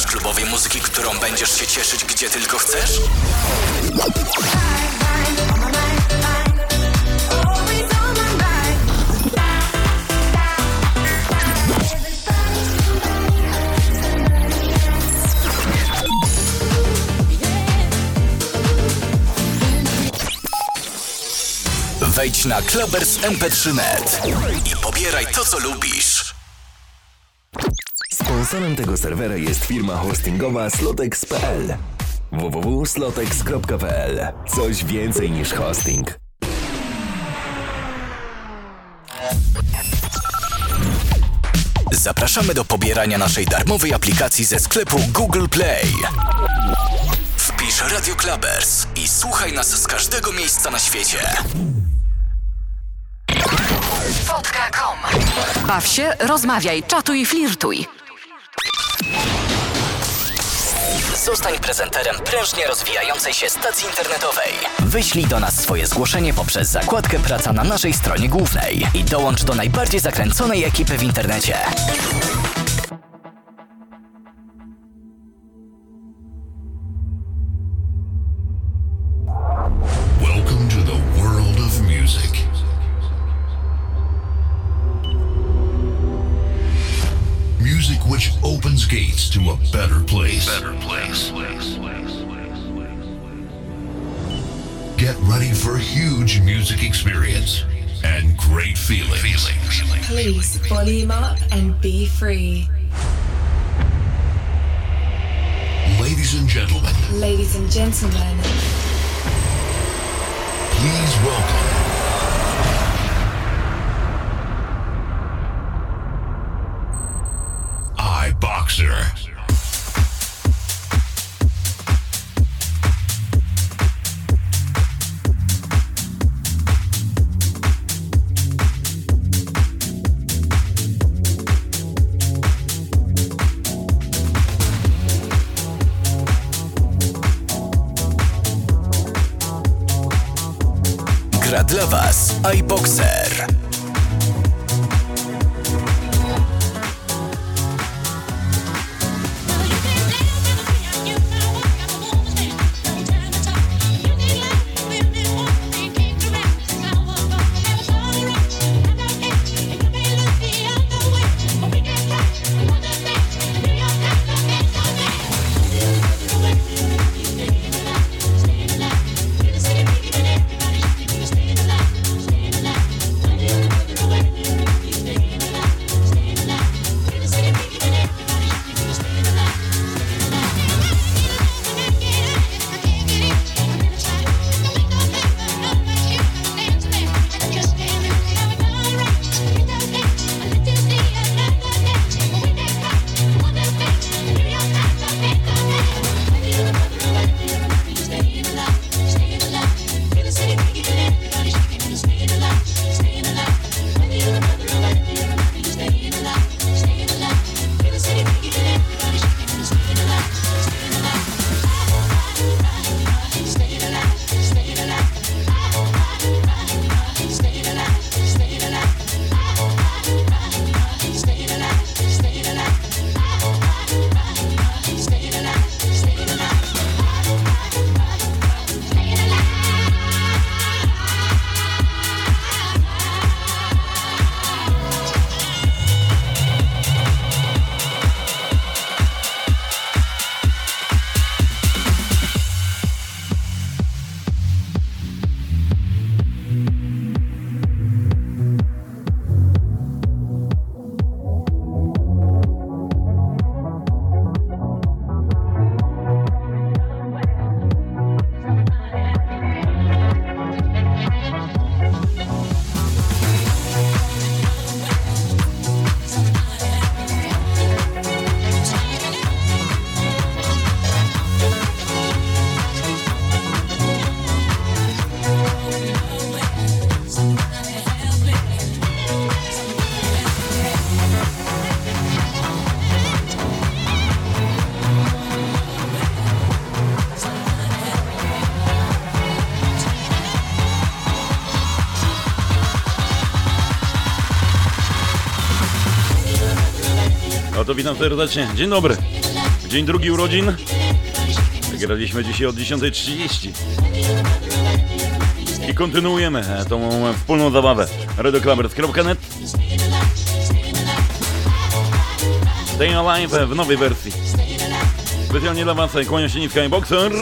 Szukasz klubowej muzyki, którą będziesz się cieszyć gdzie tylko chcesz? Wejdź na clubbers.mp3.net i pobieraj to, co lubisz. Sponsorem tego serwera jest firma hostingowa slotex.pl www.slotex.pl Coś więcej niż hosting. Zapraszamy do pobierania naszej darmowej aplikacji ze sklepu Google Play. Wpisz Radio Clubbers i słuchaj nas z każdego miejsca na świecie. Wodka.com Baw się, rozmawiaj, czatuj i flirtuj. Zostań prezenterem prężnie rozwijającej się stacji internetowej. Wyślij do nas swoje zgłoszenie poprzez zakładkę Praca na naszej stronie głównej i dołącz do najbardziej zakręconej ekipy w internecie. Gates to a better place. Better place. Get ready for a huge music experience and great feelings. Please volume up and be free. Ladies and gentlemen, Ladies and gentlemen, please welcome iBoxer. To witam serdecznie. Dzień dobry. Dzień drugi urodzin. Graliśmy dzisiaj od 10.30. I kontynuujemy tą wspólną zabawę. RadioClubbers.net Stay Alive w nowej wersji. Specjalnie dla Was kłania się niska i Boxer.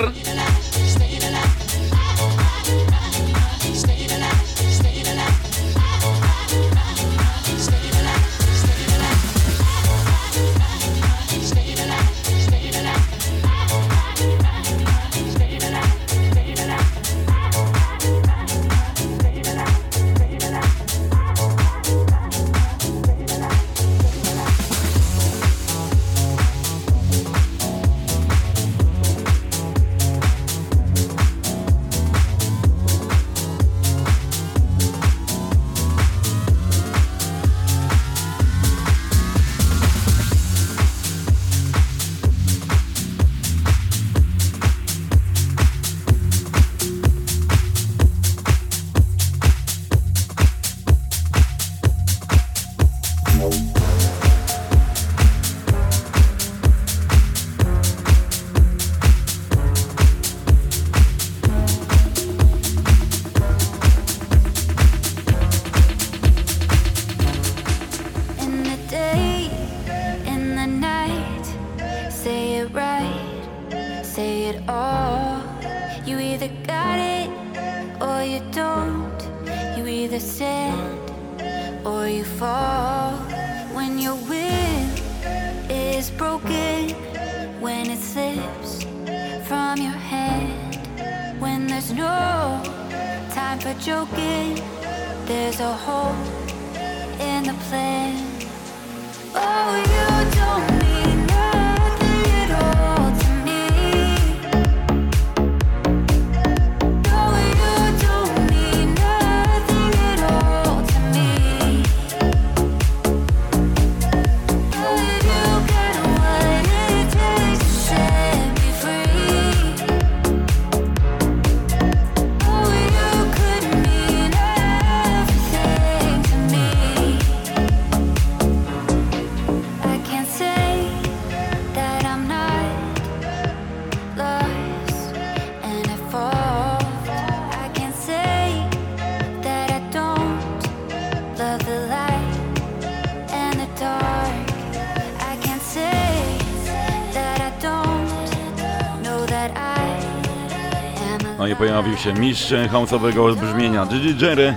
Pojawił się mistrz house'owego brzmienia Gigi Jerry.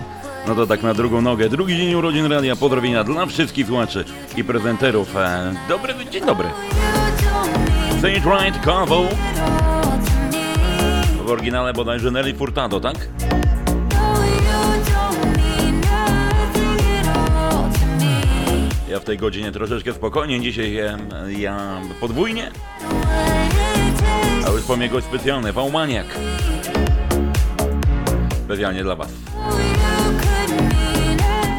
No to tak na drugą nogę. Drugi dzień urodzin radia. Pozdrowienia dla wszystkich słuchaczy i prezenterów. E, dobry, dzień dobry. Say it right. W oryginale bodajże Nelly Furtado, tak? Ja w tej godzinie troszeczkę spokojniej, dzisiaj ja, ja podwójnie. A już po mnie gość specjalny, Pałmaniak specjalnie dla Was.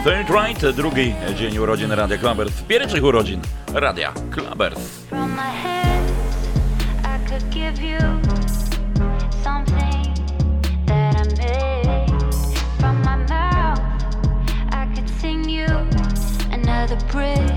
Third Right, drugi dzień urodzin Radia Klabers, pierwszych urodzin Radia Klabers. another brick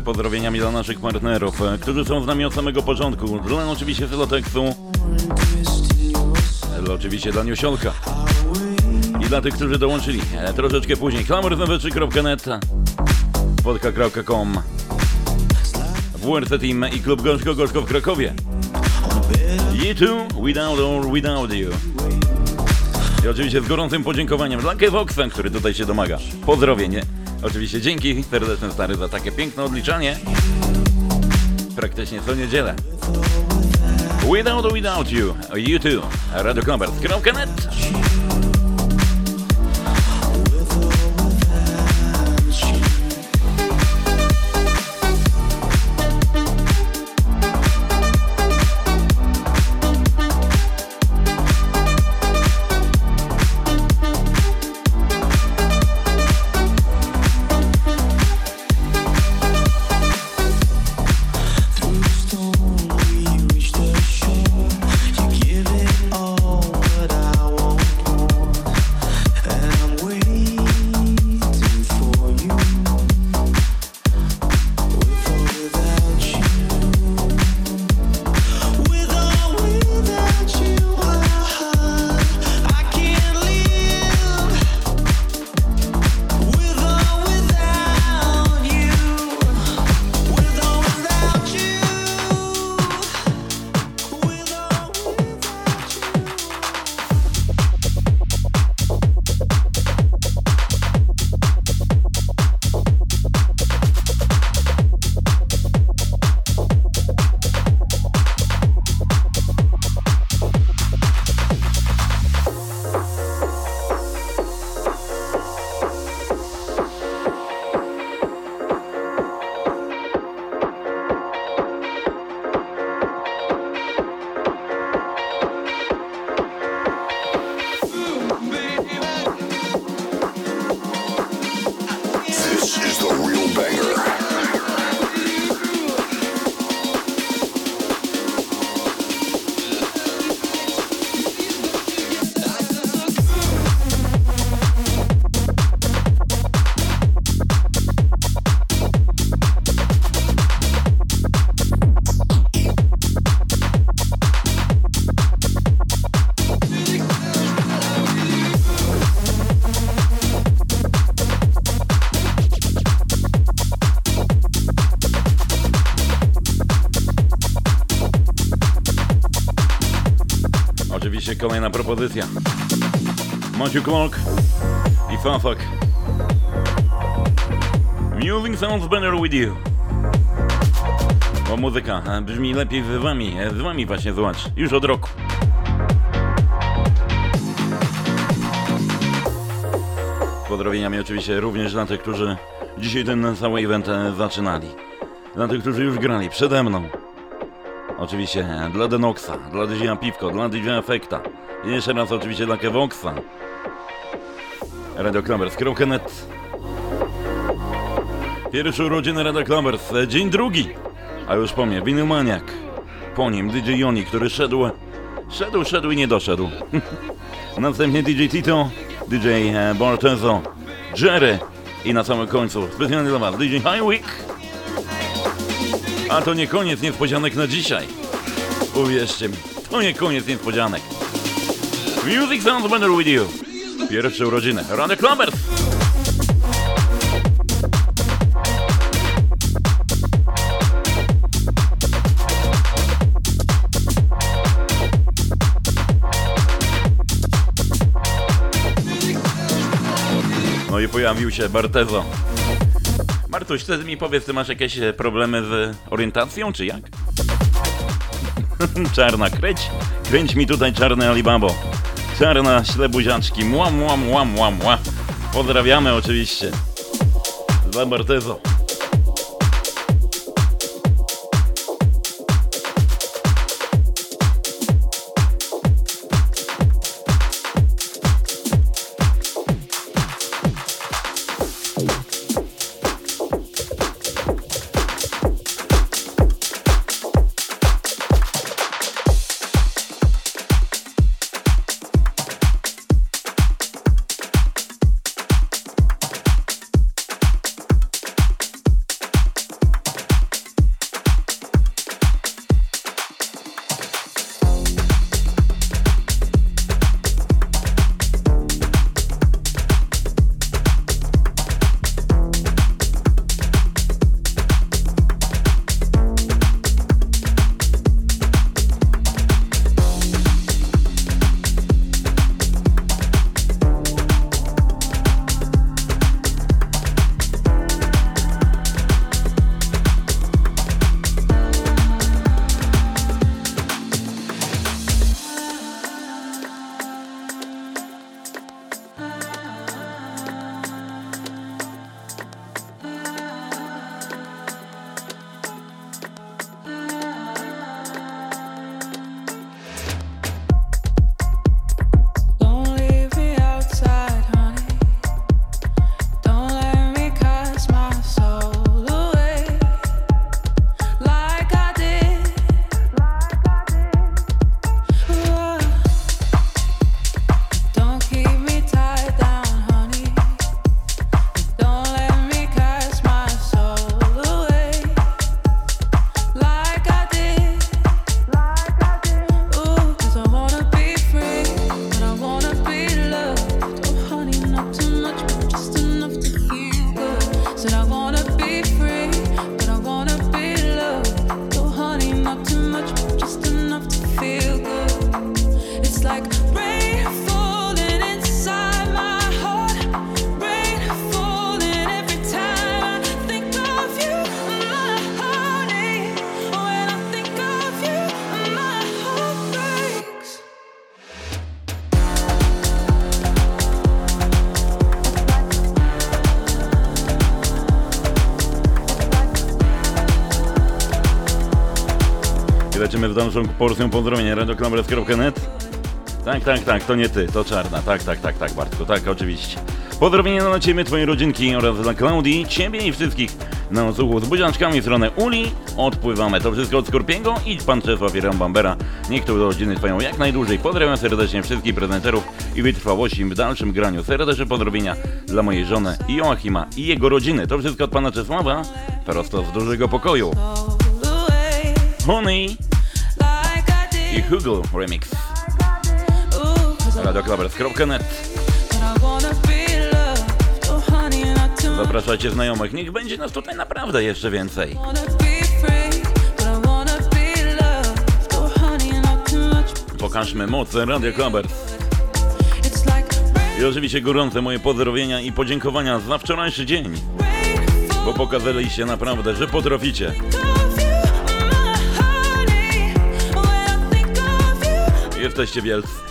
pozdrowieniami dla naszych partnerów, e, którzy są z nami od samego początku. Dla oczywiście Filoteksu, dla oczywiście dla Niusiolka i dla tych, którzy dołączyli e, troszeczkę później. Klamorznw3.net podka.com WRC Team i klub Gorzko Gorzko w Krakowie. You too, without or without you. I oczywiście z gorącym podziękowaniem dla Kevoxa, który tutaj się domaga. Pozdrowienie. Oczywiście dzięki serdeczne stary za takie piękne odliczanie. Praktycznie co niedzielę. Without or without you, you too. Propozycja. Matthew Clark i Fafak. Music sounds better with you. Bo muzyka brzmi lepiej z wami, z wami właśnie zobacz, już od roku. Pozdrowieniami oczywiście również dla tych, którzy dzisiaj ten cały event zaczynali. Dla tych, którzy już grali przede mną. Oczywiście dla Denoxa, dla DJ Piwko, dla DJ Efekta. I jeszcze raz oczywiście dla Kevoxa. Radio Clubbers.net Pierwsze urodziny Radio Clubbers, dzień drugi. A już po mnie, Winylmaniak. Po nim DJ Joni, który szedł, szedł, szedł i nie doszedł. Następnie DJ Tito, DJ e, Bartezo, Jerry i na samym końcu specjalnie dla Was DJ Highwick. A to nie koniec niespodzianek na dzisiaj. Uwierzcie mi, to nie koniec niespodzianek. Music sounds better with you. Pierwsze urodziny. Radio Clubbers. No i pojawił się Bartezo. Martuś, wtedy mi powiedz, ty masz jakieś e, problemy z orientacją, czy jak? Czarna, kręć, kręć mi tutaj czarne Alibabo. Czarna, ślebuziaczki, mła, mła, mła, mła, mła. Pozdrawiamy oczywiście. Dla Bartezo. Z dalszą porcją pozdrowienia. Radioklambres.net Tak, tak, tak, to nie ty, to czarna. Tak, tak, tak, tak, Bartku, tak, oczywiście. Pozdrowienia dla Ciebie, Twojej rodzinki oraz dla Klaudii, Ciebie i wszystkich na odsłuchu z buziaczkami w stronę Uli. Odpływamy. To wszystko od Skorpiego i Pan Czesław i Bambera. Niech te rodziny trwają jak najdłużej. Pozdrawiam serdecznie wszystkich prezenterów i wytrwałości w dalszym graniu. Serdeczne pozdrowienia dla mojej żony Joachima i jego rodziny. To wszystko od Pana Czesława, prosto z dużego pokoju. Honey i Hugel Remix. Radioklabers.net Zapraszajcie znajomych, niech będzie nas tutaj naprawdę jeszcze więcej. Pokażmy moc Radio Klabers. I oczywiście gorące moje pozdrowienia i podziękowania za wczorajszy dzień, bo pokazaliście naprawdę, że potraficie. Jesteście wielcy.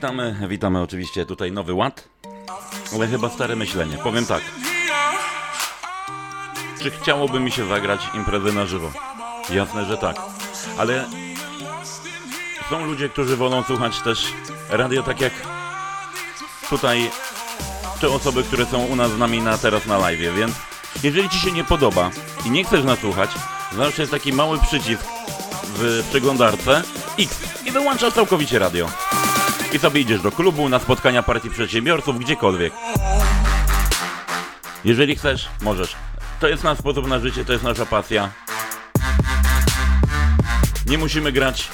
Witamy, witamy oczywiście tutaj nowy ład, ale chyba stare myślenie. Powiem tak, czy chciałoby mi się zagrać imprezy na żywo? Jasne, że tak, ale są ludzie, którzy wolą słuchać też radio tak jak tutaj te osoby, które są u nas z nami na, teraz na live, więc jeżeli Ci się nie podoba i nie chcesz nas słuchać, zawsze jest taki mały przycisk w przeglądarce X i wyłączasz całkowicie radio. I sobie idziesz do klubu, na spotkania partii przedsiębiorców, gdziekolwiek. Jeżeli chcesz, możesz. To jest nasz sposób na życie, to jest nasza pasja. Nie musimy grać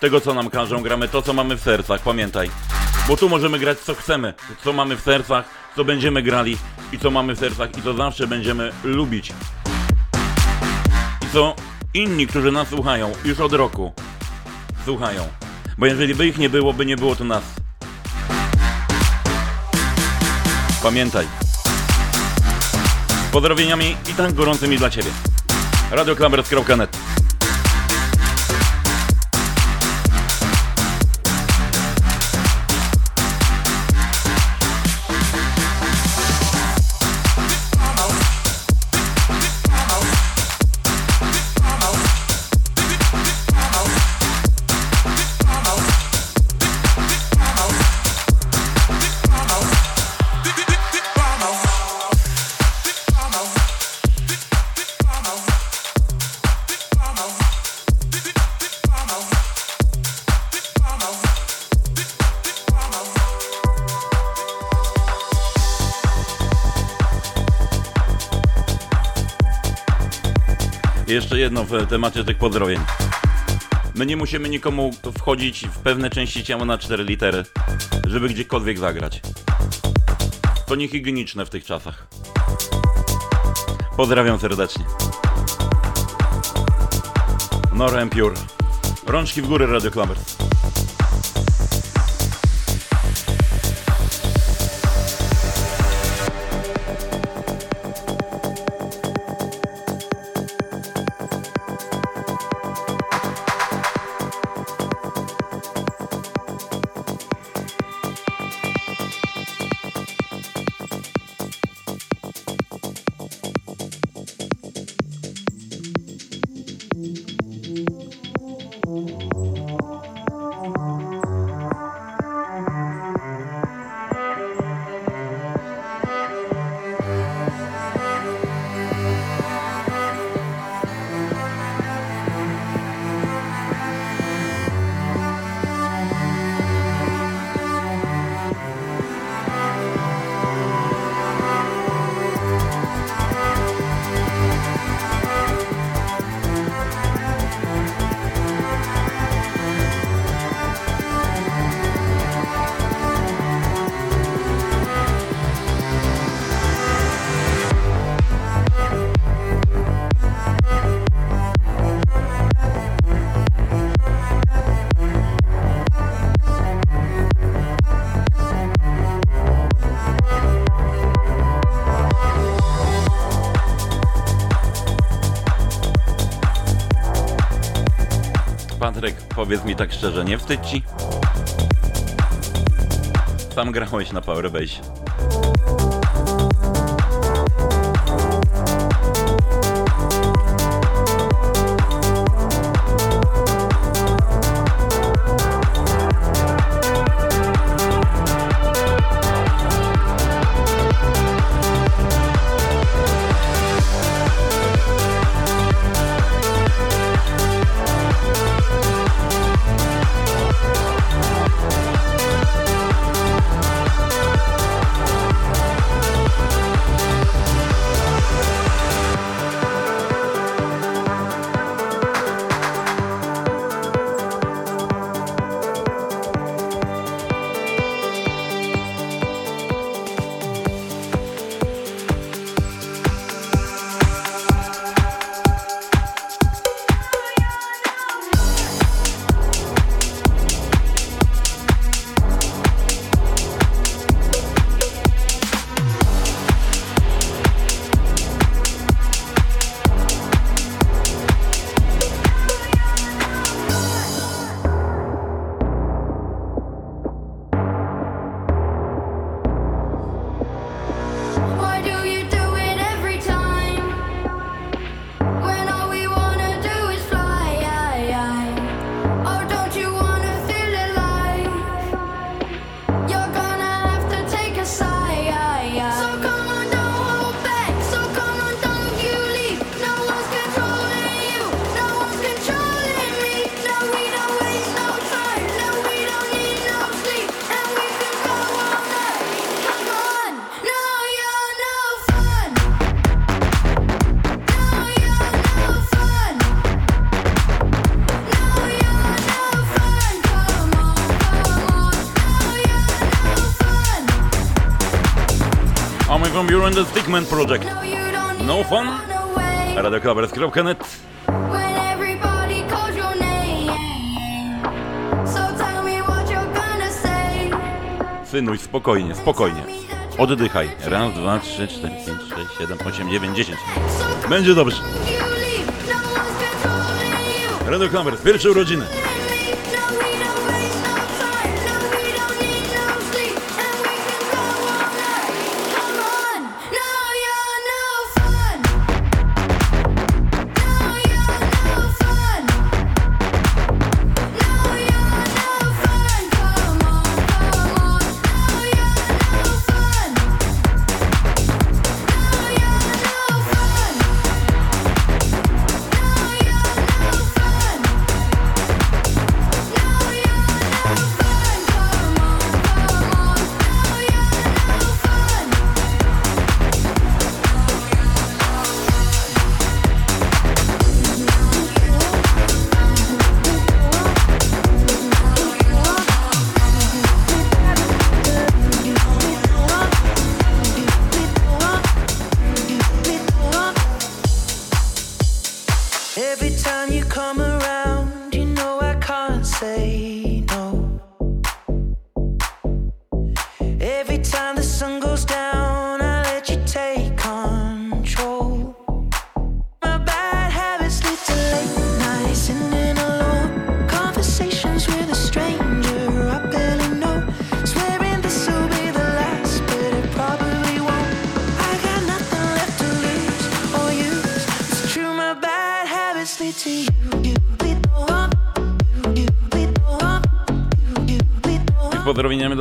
tego, co nam każą, gramy to, co mamy w sercach, pamiętaj. Bo tu możemy grać, co chcemy, co mamy w sercach, co będziemy grali i co mamy w sercach i co zawsze będziemy lubić. I co inni, którzy nas słuchają już od roku, słuchają. Bo jeżeli by ich nie było, by nie było to nas. Pamiętaj. Pozdrowieniami i tak gorącymi dla Ciebie. radioklambers.net jedno w temacie tych pozdrowień. My nie musimy nikomu wchodzić w pewne części ciała na 4 litery, żeby gdziekolwiek zagrać. To niehigieniczne w tych czasach. Pozdrawiam serdecznie. Nora Pure. Rączki w górę Radio Klamers. Powiedz mi tak szczerze, nie wstydź ci? Sam grałeś na Powerbase. and the Stickman Project. No, no fun? Radiokabret.net Synuj, spokojnie, spokojnie. Oddychaj. Raz, dwa, trzy, cztery, pięć, sześć, siedem, osiem, dziewięć, dziesięć. Będzie dobrze. Radio Klamers, pierwsze urodziny.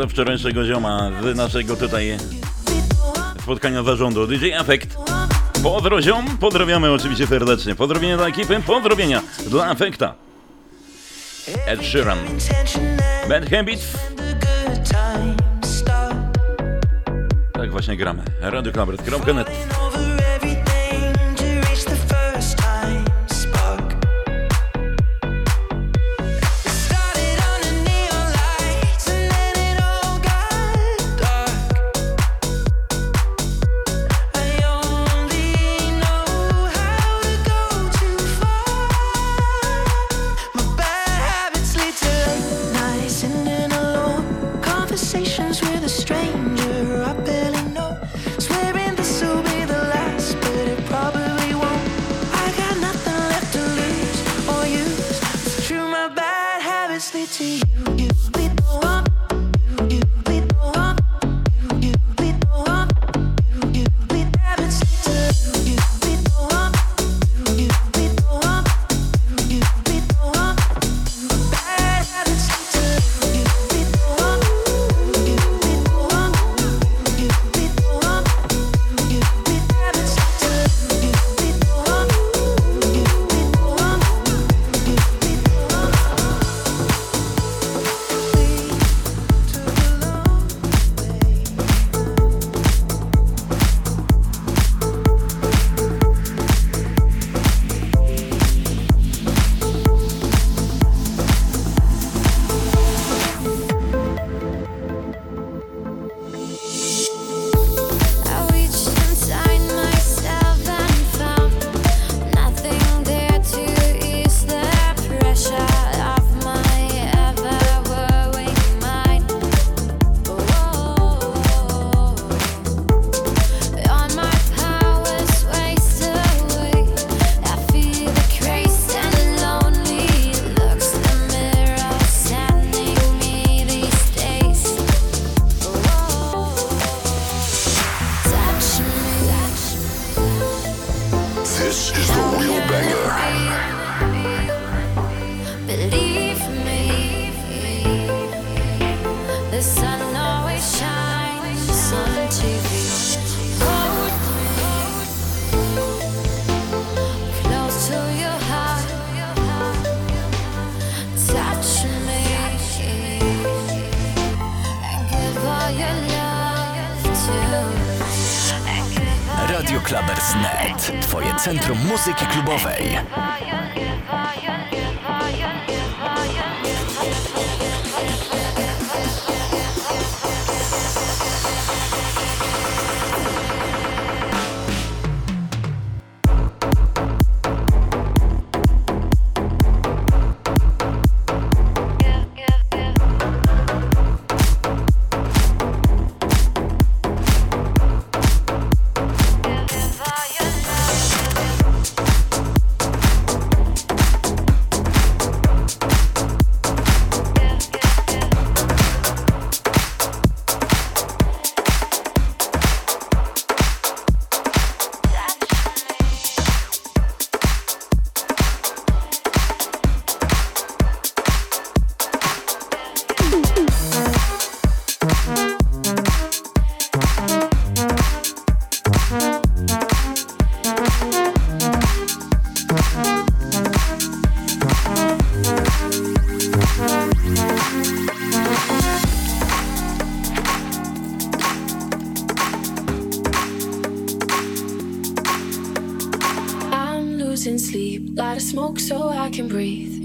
Wczorajszego zioma z naszego tutaj spotkania zarządu DJ Effect. Pozdro ziom, pozdrawiamy oczywiście serdecznie. Pozdrowienia dla ekipy, pozdrowienia dla Effecta. Ed Sheeran. Bad Habits. Tak właśnie gramy. RadioKlabret.net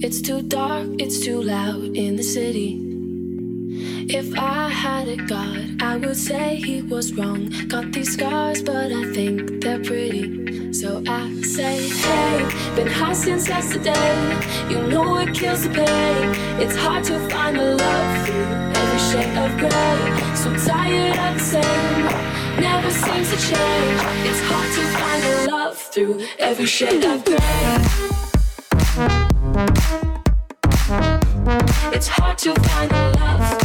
It's too dark, it's too loud in the city. If I had a god, I would say he was wrong. Got these scars, but I think they're pretty. So I say, hey, been high since yesterday. You know it kills the pain. It's hard to find the love through every shade of gray. So tired of the same, never seems to change. It's hard to find the love through every shade of gray. It's hard to find love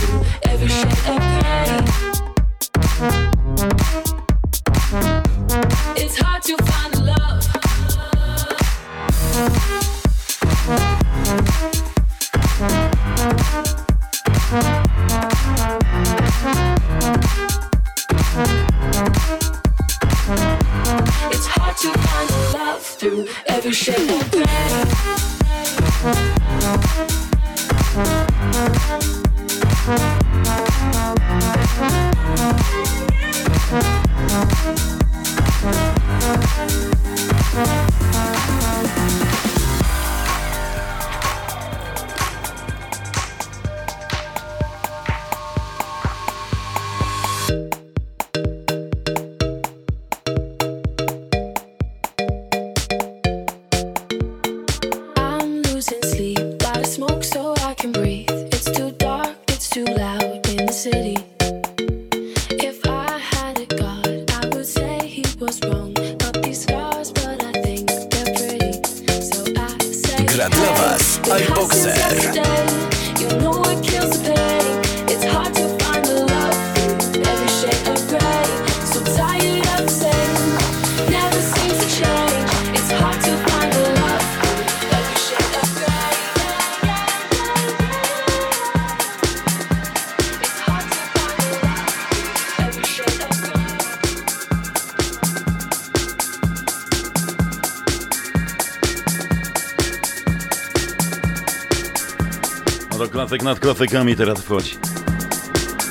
Nad klasykami teraz wchodzi.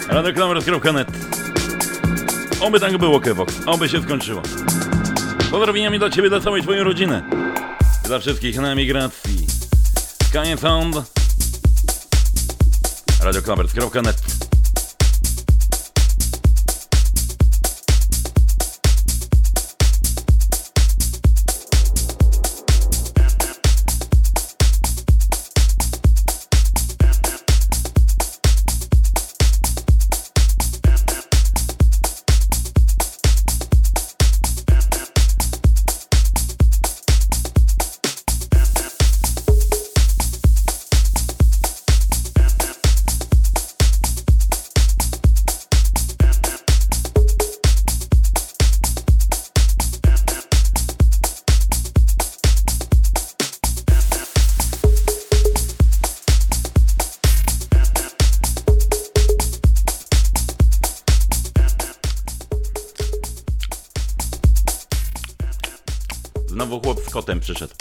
Radioklamer.net Oby tak było, Kevox. Oby się skończyło. Pozdrowieniami dla Ciebie, dla całej Twojej rodziny. Dla wszystkich na emigracji. And Sound. Radioklamer.net przyszedł.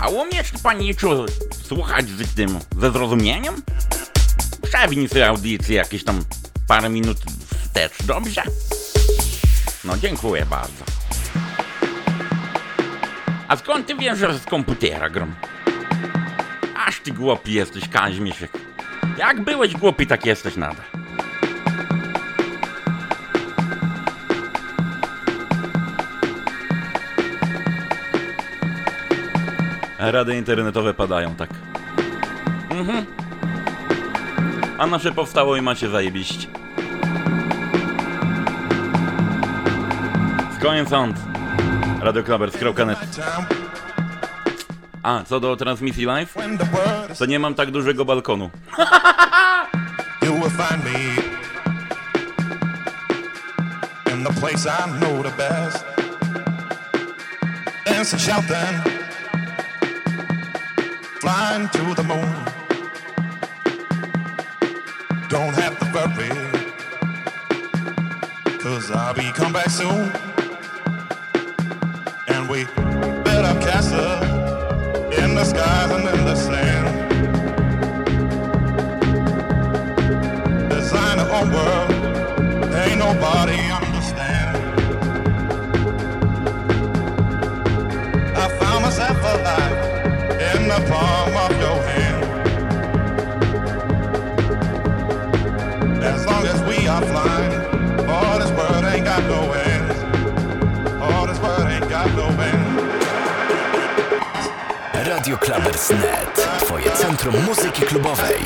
A umiesz pani co słuchać z tym, ze zrozumieniem? Przewiń sobie audycję jakieś tam parę minut wstecz, dobrze? No dziękuję bardzo. A skąd ty wiesz, że z komputera gram? Aż ty głupi jesteś, Kaźmiesiek. Jak byłeś głupi, tak jesteś nadal. Rady internetowe padają, tak. Mhm. A nasze powstało i macie zajebiście. Skojen Sound. Radioklabers.net A, co do transmisji live? To nie mam tak dużego balkonu. you will find me in the place I know the best. Dancing, shouting, flying to the moon. Don't have to worry, cause I'll be come back soon. And we build a castle in the skies and in the sand. design our own world. Ain't nobody Radio Klabers.net. Twoje centrum muzyki klubowej.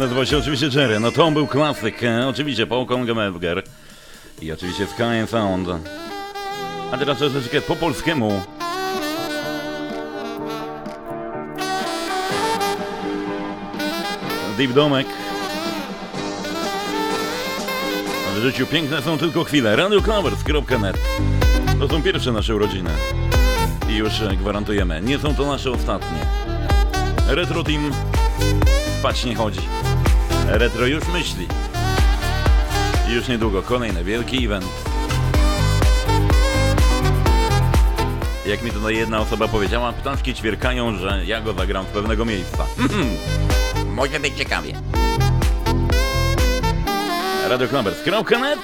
Tutaj on nazywa się oczywiście Jerry. No to był klasyk. e, Oczywiście Paul Kongemewger. I oczywiście Sky and Sound. A teraz troszeczkę po polskiemu. Deep Domek. W życiu piękne są tylko chwile. RadioCovers.net To są pierwsze nasze urodziny. I już gwarantujemy, nie są to nasze ostatnie. Retro Team spać nie chodzi. Retro już myśli. Już niedługo kolejny wielki event. Jak mi tutaj jedna osoba powiedziała, ptaszki ćwierkają, że ja go zagram z pewnego miejsca. Może być ciekawie. RadioKlubbers.net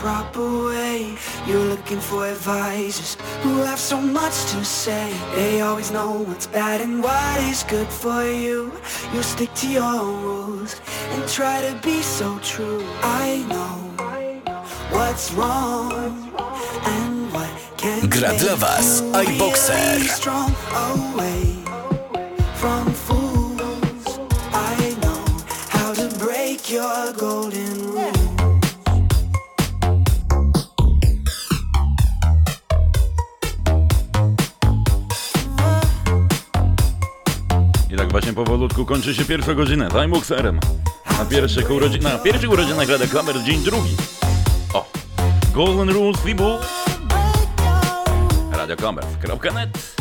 proper way. You're looking for advisors who have so much to say. They always know what's bad and what is good for you. You stick to your rules and try to be so true. I know what's wrong and what can Gra dla was iBoxer. Powolutku kończy się pierwsza godzina z iMuxerem. Na pierwszych urodzinach, na pierwszych urodzinach Rada Klamer dzień drugi. O! Golden Rules Fibu. Radioklamer.net For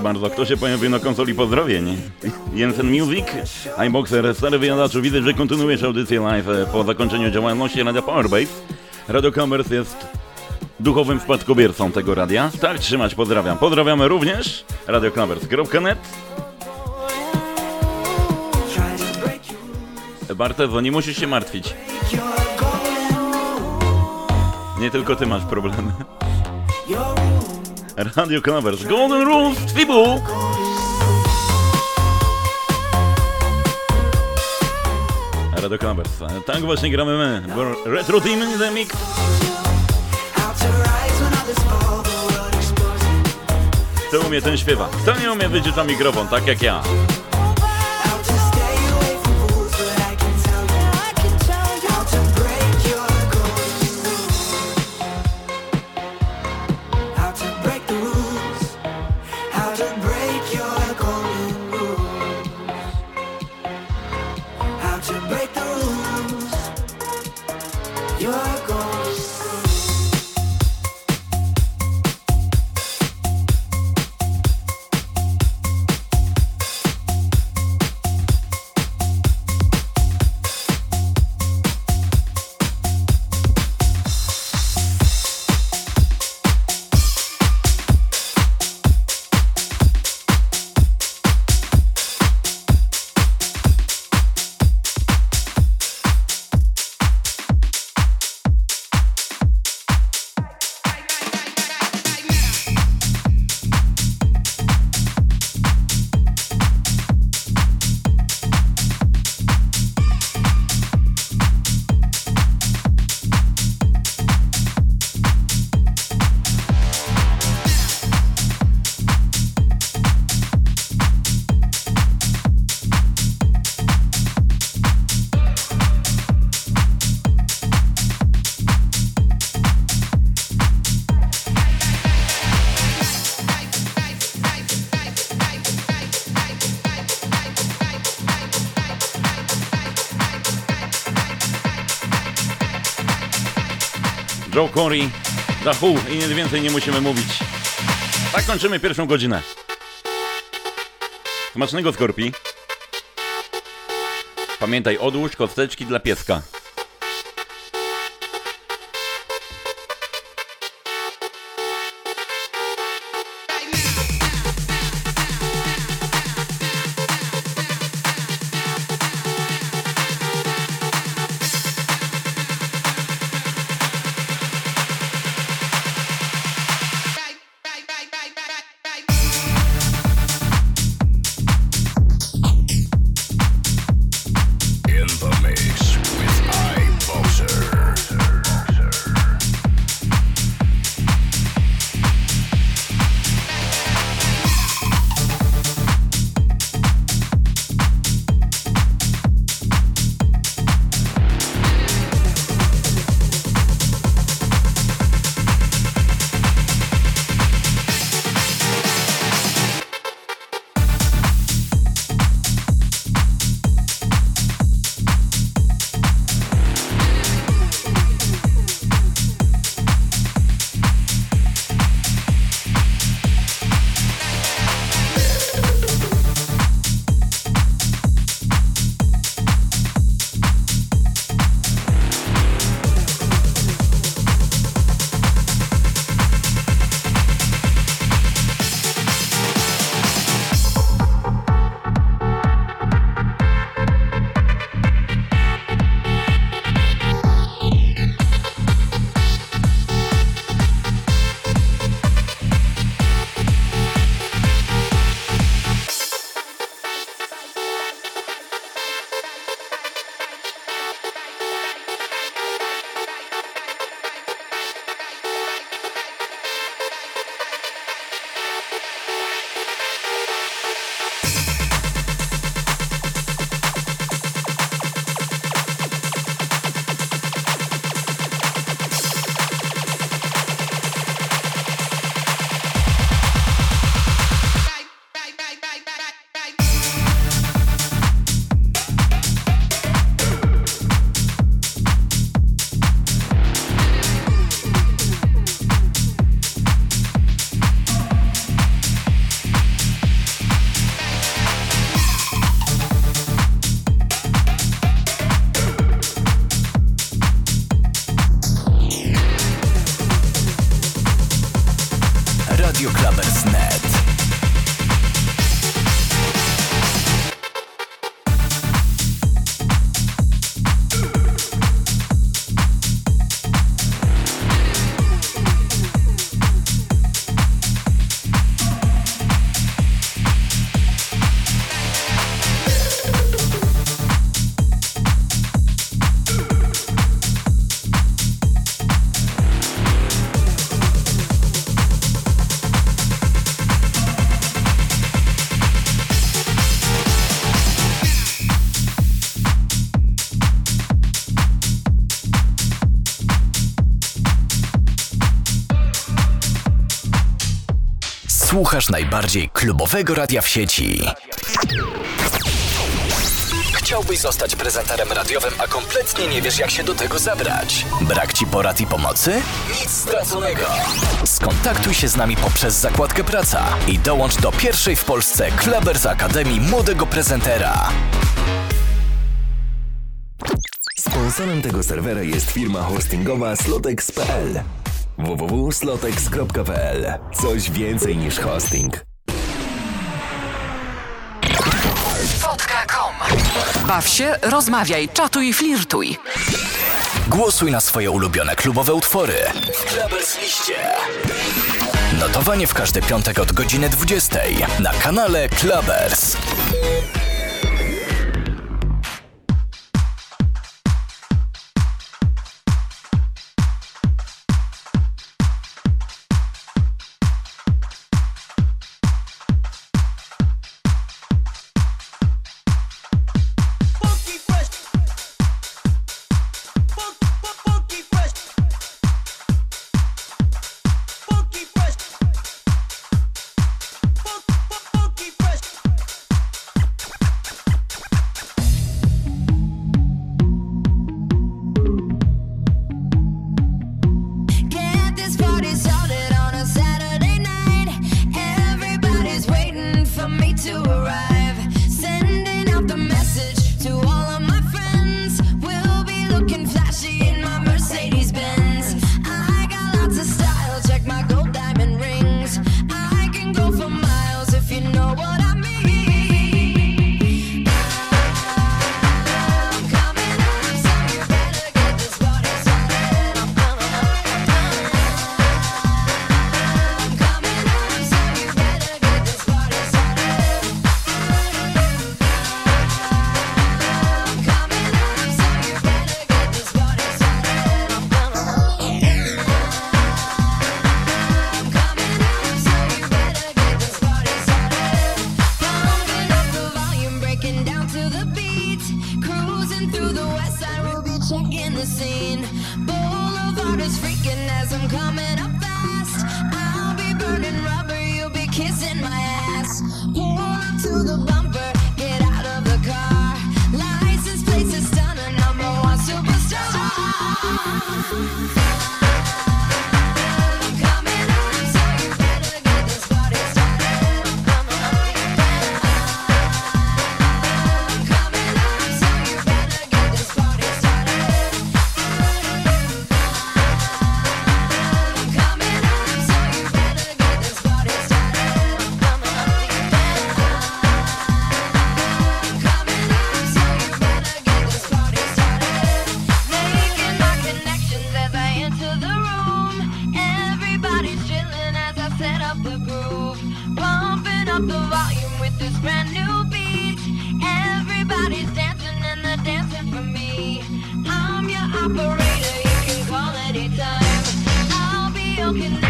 proszę bardzo, kto się pojawił na konsoli pozdrowień? Jensen Music, iBoxer, stary wyjadaczu, widzę, że kontynuujesz audycję live e, po zakończeniu działalności Radia Powerbase. Radio Commerce jest duchowym spadkobiercą tego radia. Tak trzymać, pozdrawiam. Pozdrawiamy również radiocommerce.net. Bartezo, nie musisz się martwić. Nie tylko ty masz problemy. Radio Commerce, Golden Rules, Twibu! Radio Commerce, tak właśnie gramy my. Retro Team in the Mix. Kto umie, ten śpiewa. Kto nie umie, wycisza mikrofon, tak jak ja. Joe Corey, The Who i nic więcej nie musimy mówić. Tak kończymy pierwszą godzinę. Smacznego skorpi. Pamiętaj, odłóż kosteczki dla pieska. Słuchasz najbardziej klubowego radia w sieci. Chciałbyś zostać prezenterem radiowym, a kompletnie nie wiesz, jak się do tego zabrać? Brak ci porad i pomocy? Nic straconego. Skontaktuj się z nami poprzez zakładkę Praca i dołącz do pierwszej w Polsce Clubbers Akademii Młodego Prezentera. Sponsorem tego serwera jest firma hostingowa slotex.pl www.slotex.pl Coś więcej niż hosting. Fotka.com Baw się, rozmawiaj, czatuj, flirtuj. Głosuj na swoje ulubione klubowe utwory. W Clubbers liście. Notowanie w każdy piątek od godziny 20 na kanale Clubbers. Welcome.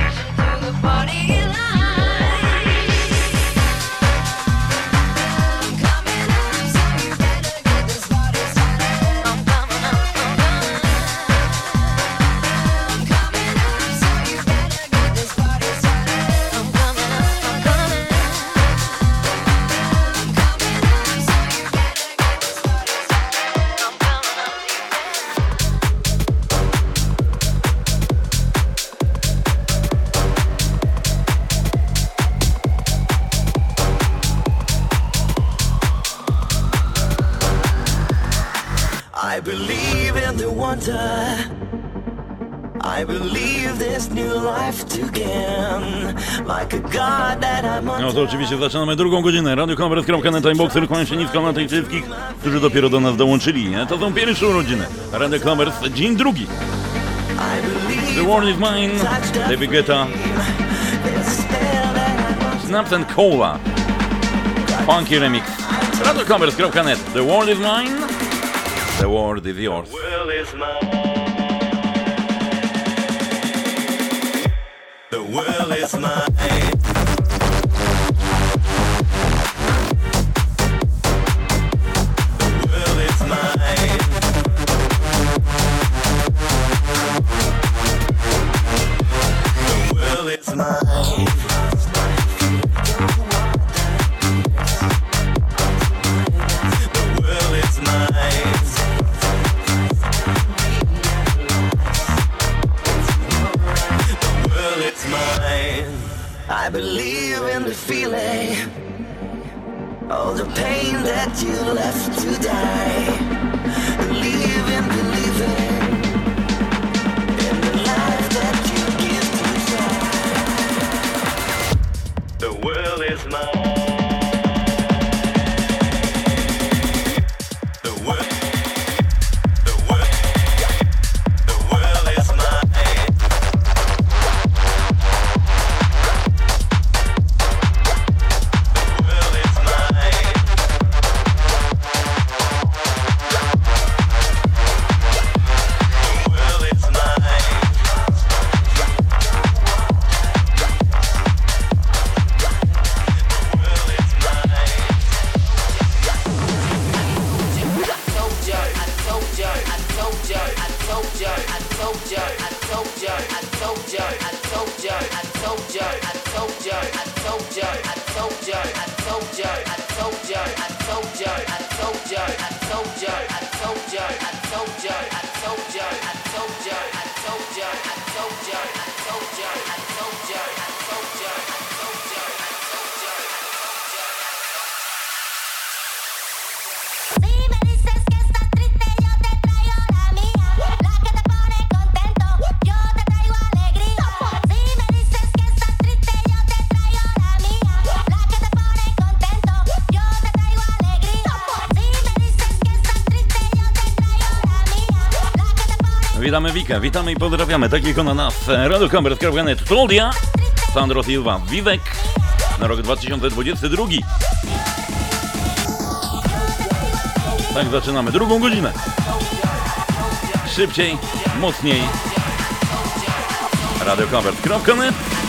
się, zaczynamy drugą godzinę. Radio Konwert.net, Timeboxer, kłaniam się nisko na tych wszystkich, którzy dopiero do nas dołączyli, nie? To są pierwsze urodziny. Radio Konwert, dzień drugi. The World is Mine, David Guetta, Snaps and Cola, Funky Remix. Radio Konwert.net, The World is Mine, The World is Yours. The world is mine. witamy Wikę, witamy i pozdrawiamy takiego na nas radiokamer.net Klaudia, Sandro Silva, Vivek na rok 2022. Tak zaczynamy drugą godzinę. Szybciej, mocniej. radiokamer.net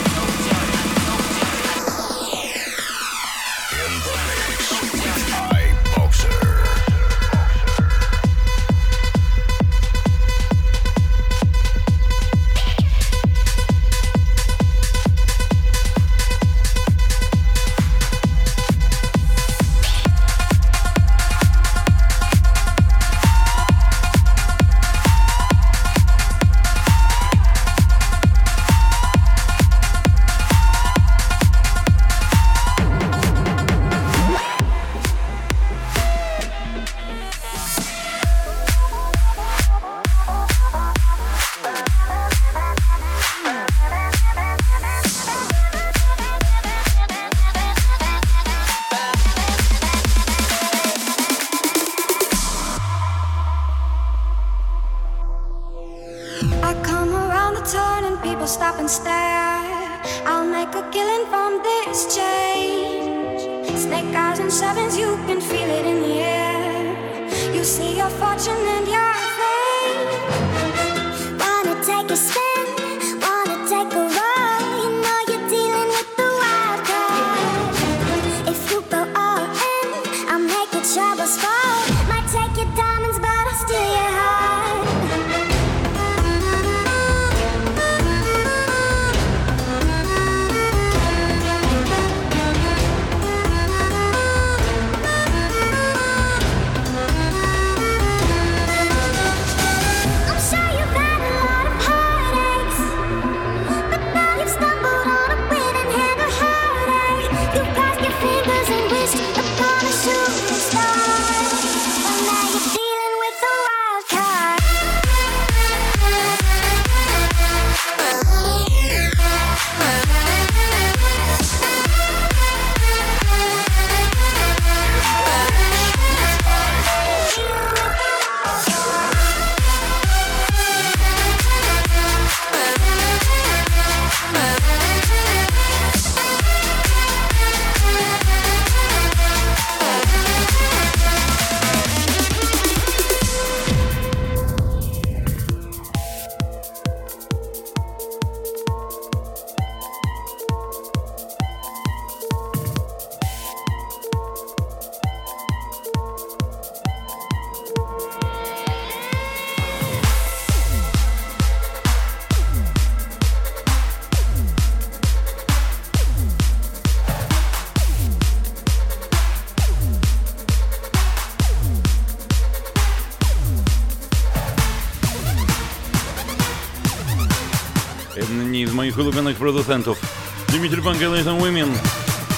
moich ulubionych producentów. Dimitri Vangelis and Women.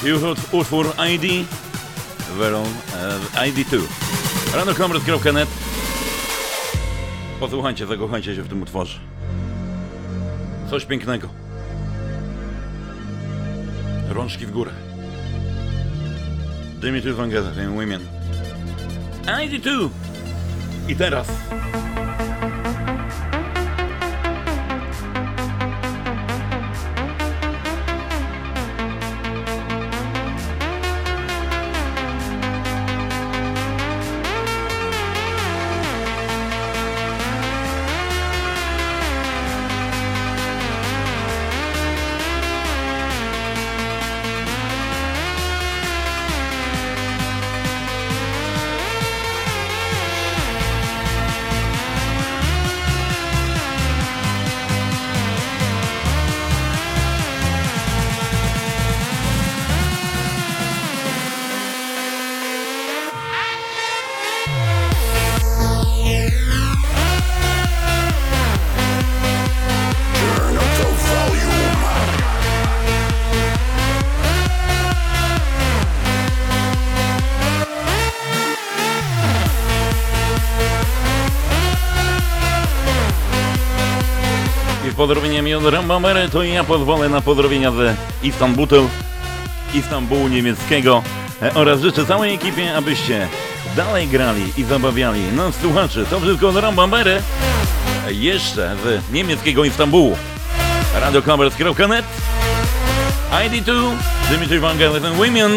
Juhot utwór ID. Veron e, ID2. Randokomers.net Posłuchajcie, zakochajcie się w tym utworze. Coś pięknego. Rączki w górę. Dimitri Vangelis and Women. ID2. I teraz. Pozdrowieniami od Rambamery to ja pozwolę na pozdrowienia z Istanbulu, Istanbulu niemieckiego e, oraz życzę całej ekipie, abyście dalej grali i zabawiali nas słuchaczy. To wszystko od Rambamery, e, jeszcze z niemieckiego Istanbulu. radiocovers.net ID2, Dimitri Vangelis and Women.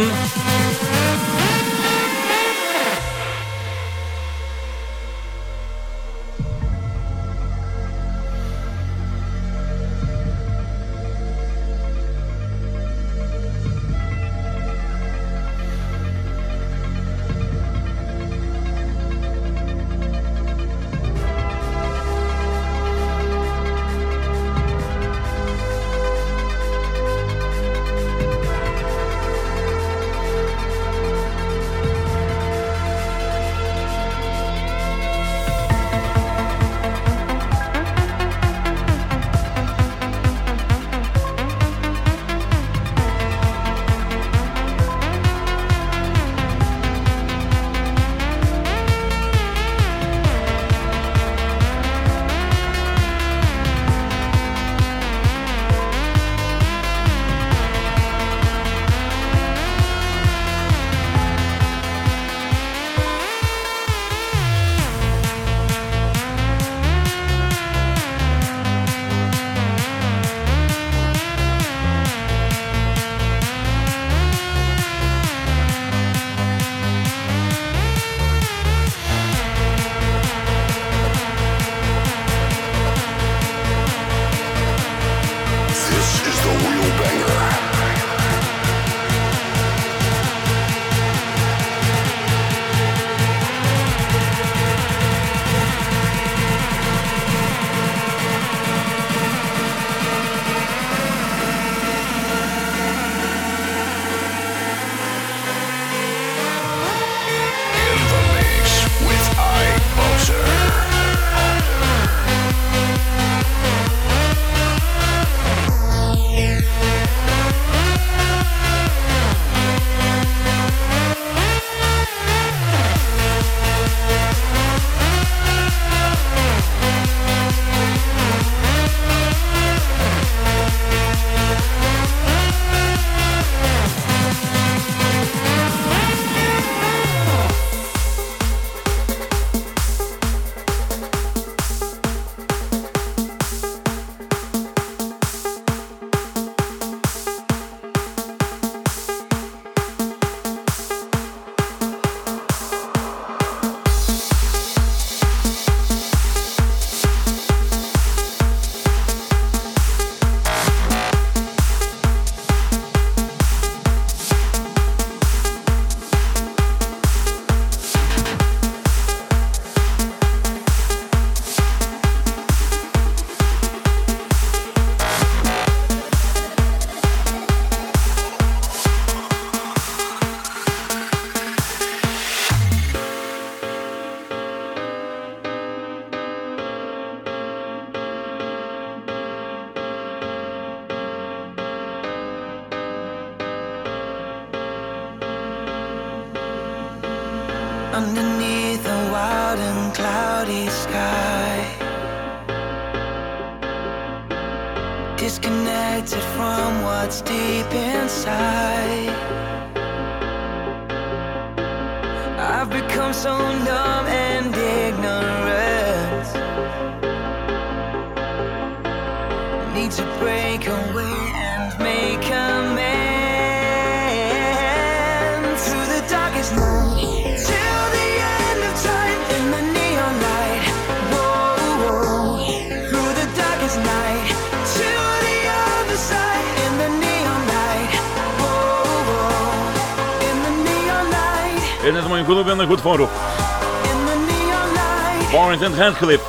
Radcliffe.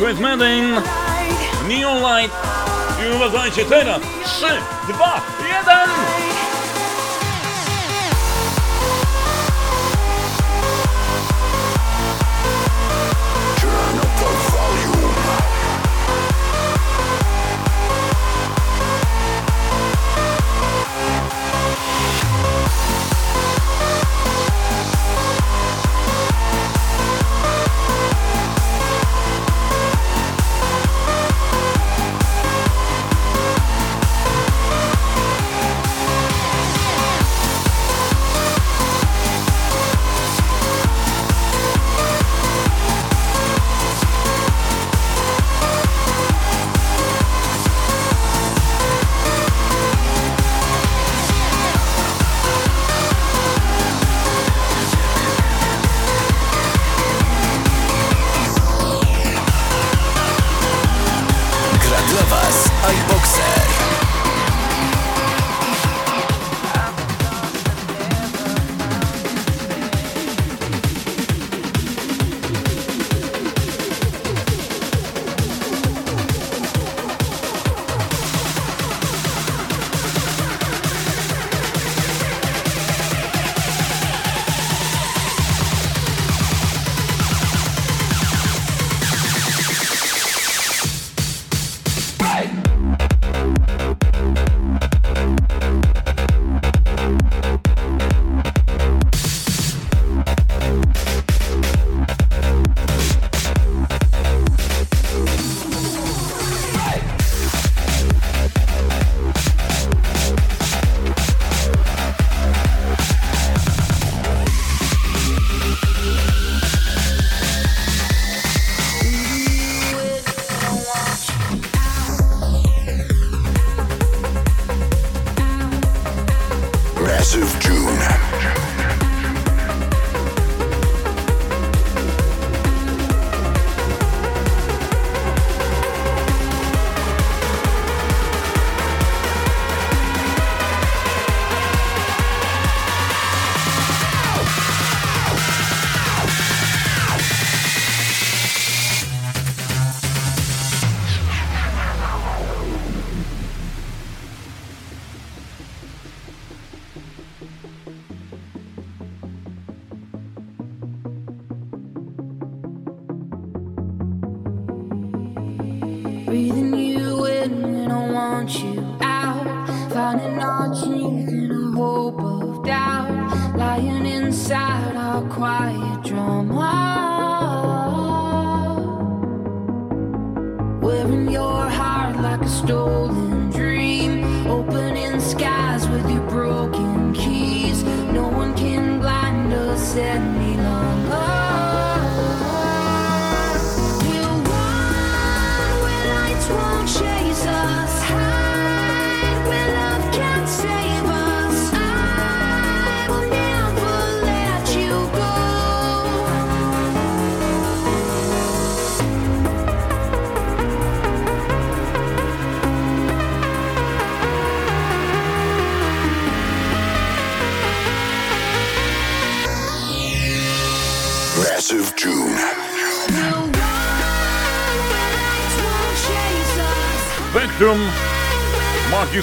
With Madden, Neon Light. І у вас 4, 3, 2,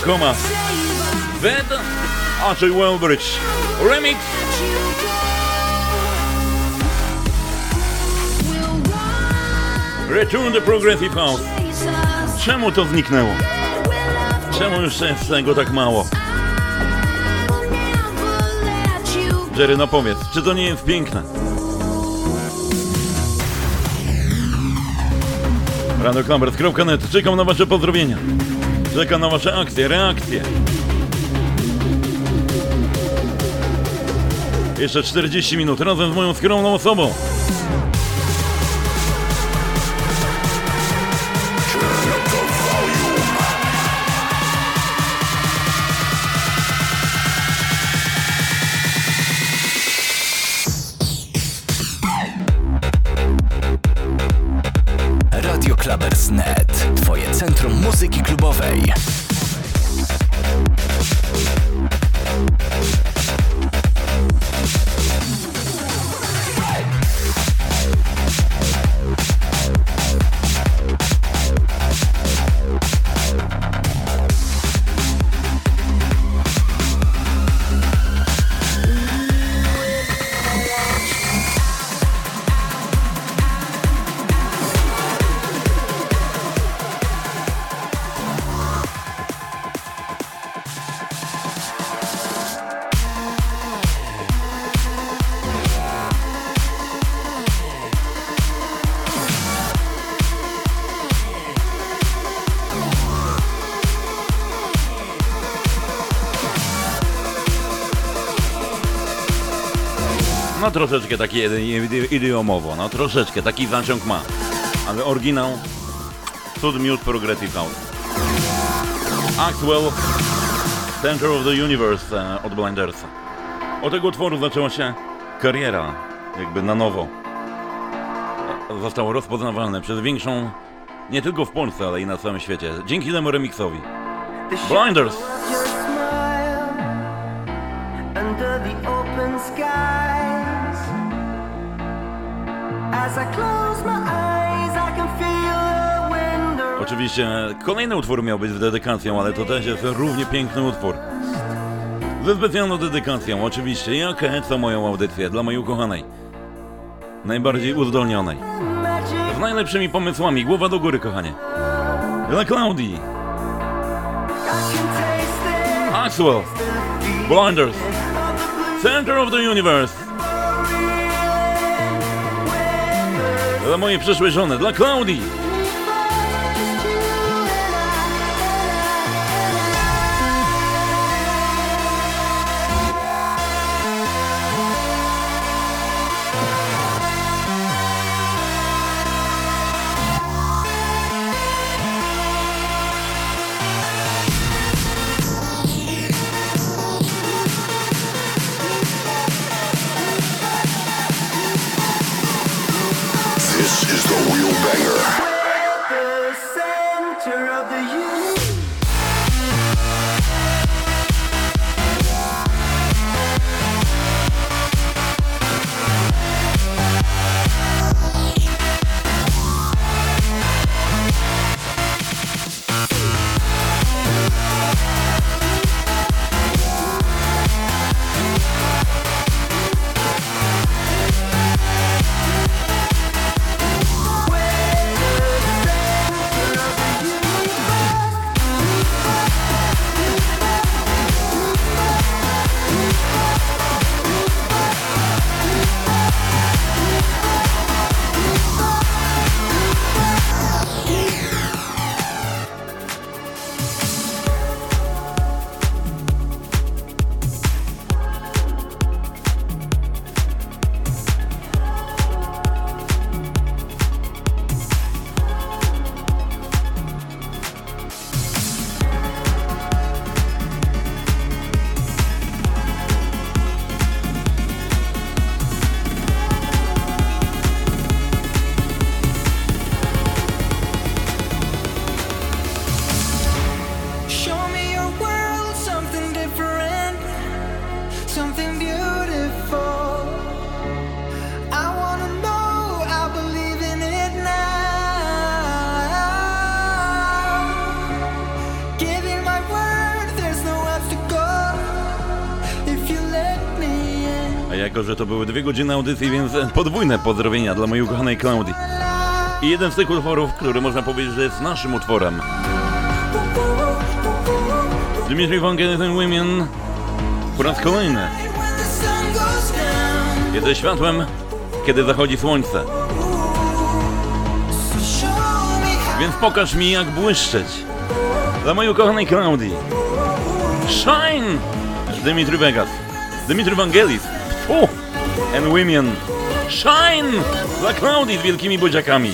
Komas, Zed, Andrzej Wembridge, Remix. Return the Progressive House. Czemu to zniknęło? Czemu już jest tego tak mało? Jerry, no powiedz, czy to nie jest piękne? RadioClubbers.net, czekam na wasze pozdrowienia. Czekam na wasze akcje, reakcje. Jeszcze 40 minut razem z moją skromną osobą. No troszeczkę taki idi- idi- idiomowo, no troszeczkę, taki zaciąg ma. Ale oryginał, cud miód Progressive House. Axwell, Center of the Universe e, od Blindersa. Od tego utworu zaczęła się kariera, jakby na nowo. Zostało rozpoznawalne przez większą, nie tylko w Polsce, ale i na całym świecie, dzięki temu remixowi. Blinders! Oczywiście kolejny utwór miał być dedykacją, ale to też jest równie piękny utwór. Ze specjalną dedykacją, oczywiście, jak co moją audycję dla mojej ukochanej. Najbardziej uzdolnionej. Z najlepszymi pomysłami, głowa do góry, kochanie. Dla Klaudii. Axwell. Blinders. Center of the Universe. Dla mojej przyszłej żony, dla Klaudii. godziny audycji, więc podwójne pozdrowienia dla mojej ukochanej Klaudii. I jeden z tych utworów, który można powiedzieć, że jest naszym utworem. Dimitri Van Women po raz kolejny. Jest światłem, kiedy zachodzi słońce. Więc pokaż mi, jak błyszczeć. Dla mojej ukochanej Klaudii. Shine! Dimitri Vegas. Dimitri Vangelis. Fuh! and Women. Shine! Za Cloudy z wielkimi buziakami.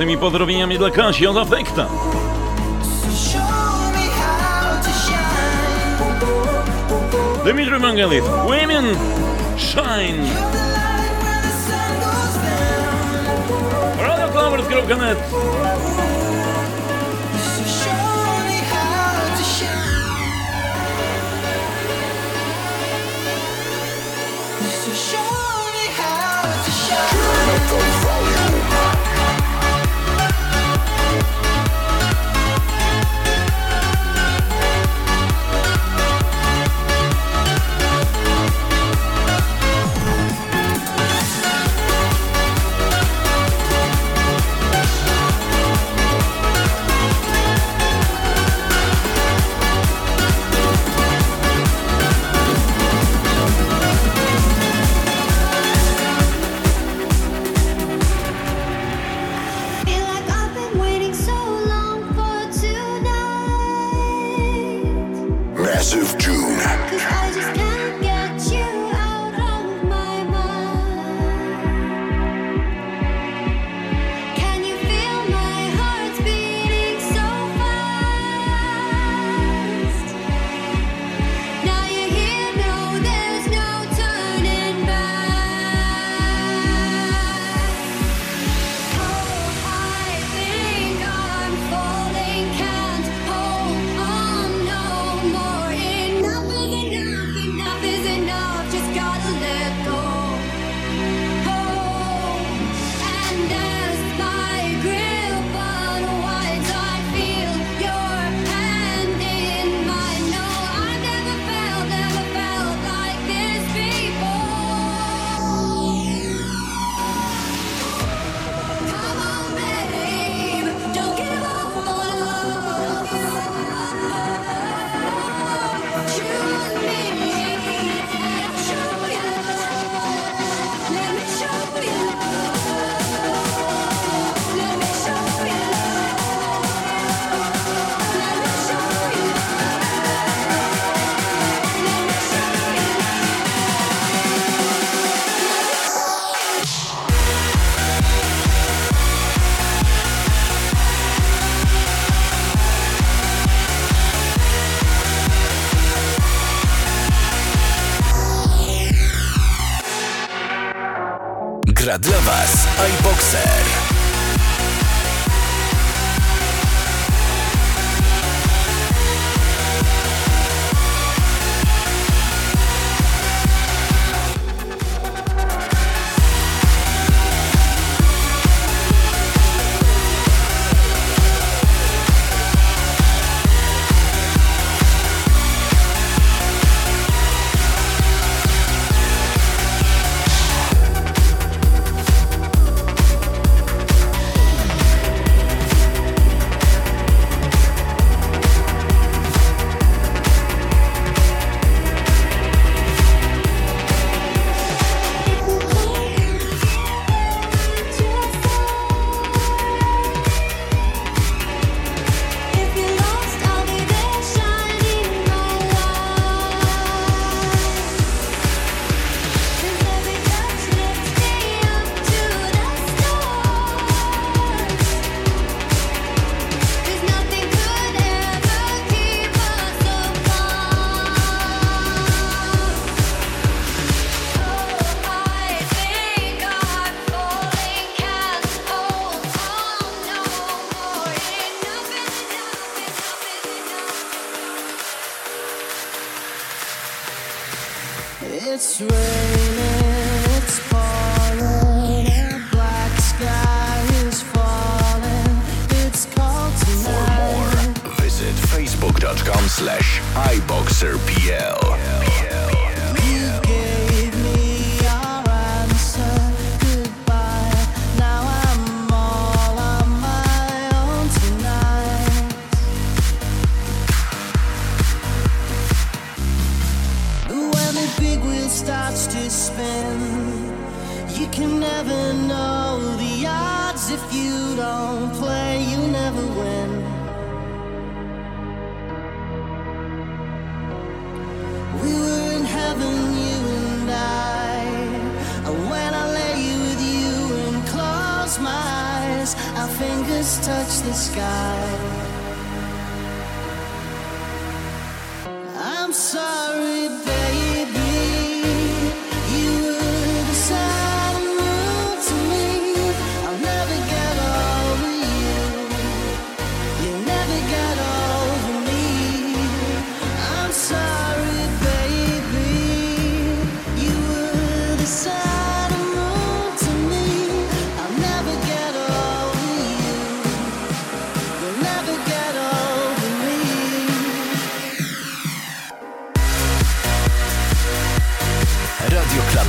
gorącymi pozdrowieniami dla Kasi od Afekta. Dimitri Mangalit, Women Shine. RadioClovers.net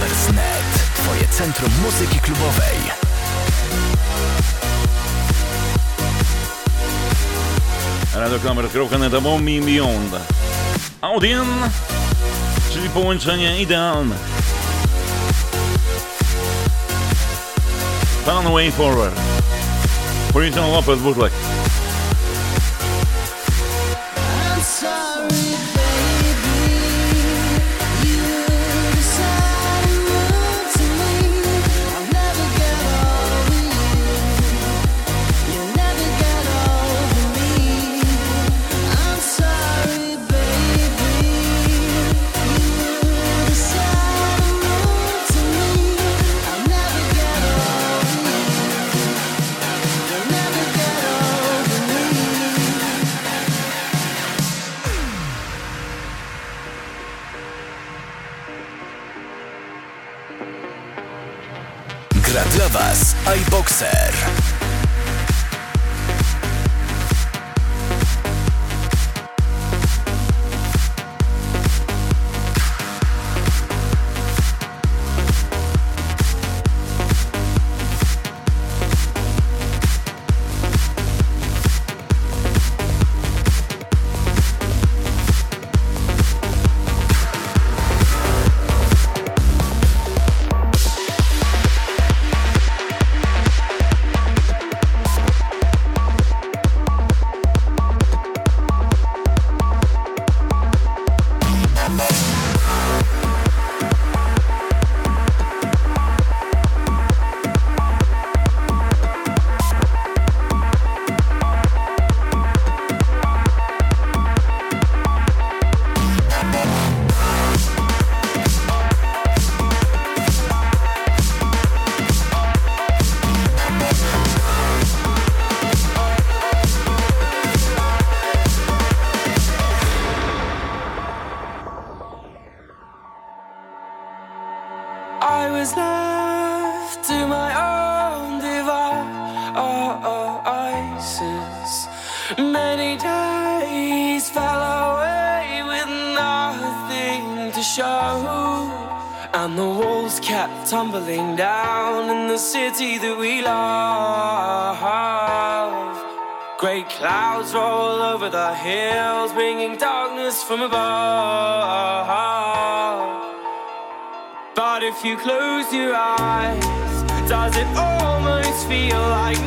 Lovers.net Twoje centrum muzyki klubowej. Radioklamer.net Above Me Beyond Audien, czyli połączenie idealne. Fun Way Forward. Politon Lopez Bootleg. if you close your eyes? Does it almost feel like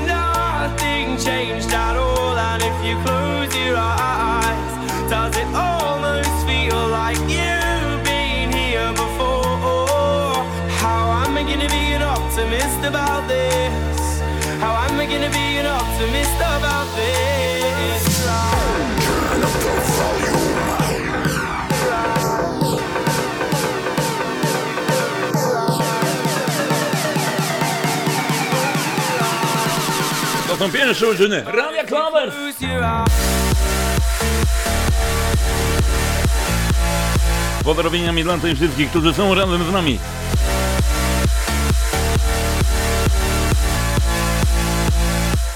są pierwsze uczyny. Radia Klawer! Pozdrowieniami dla tych wszystkich, którzy są razem z nami.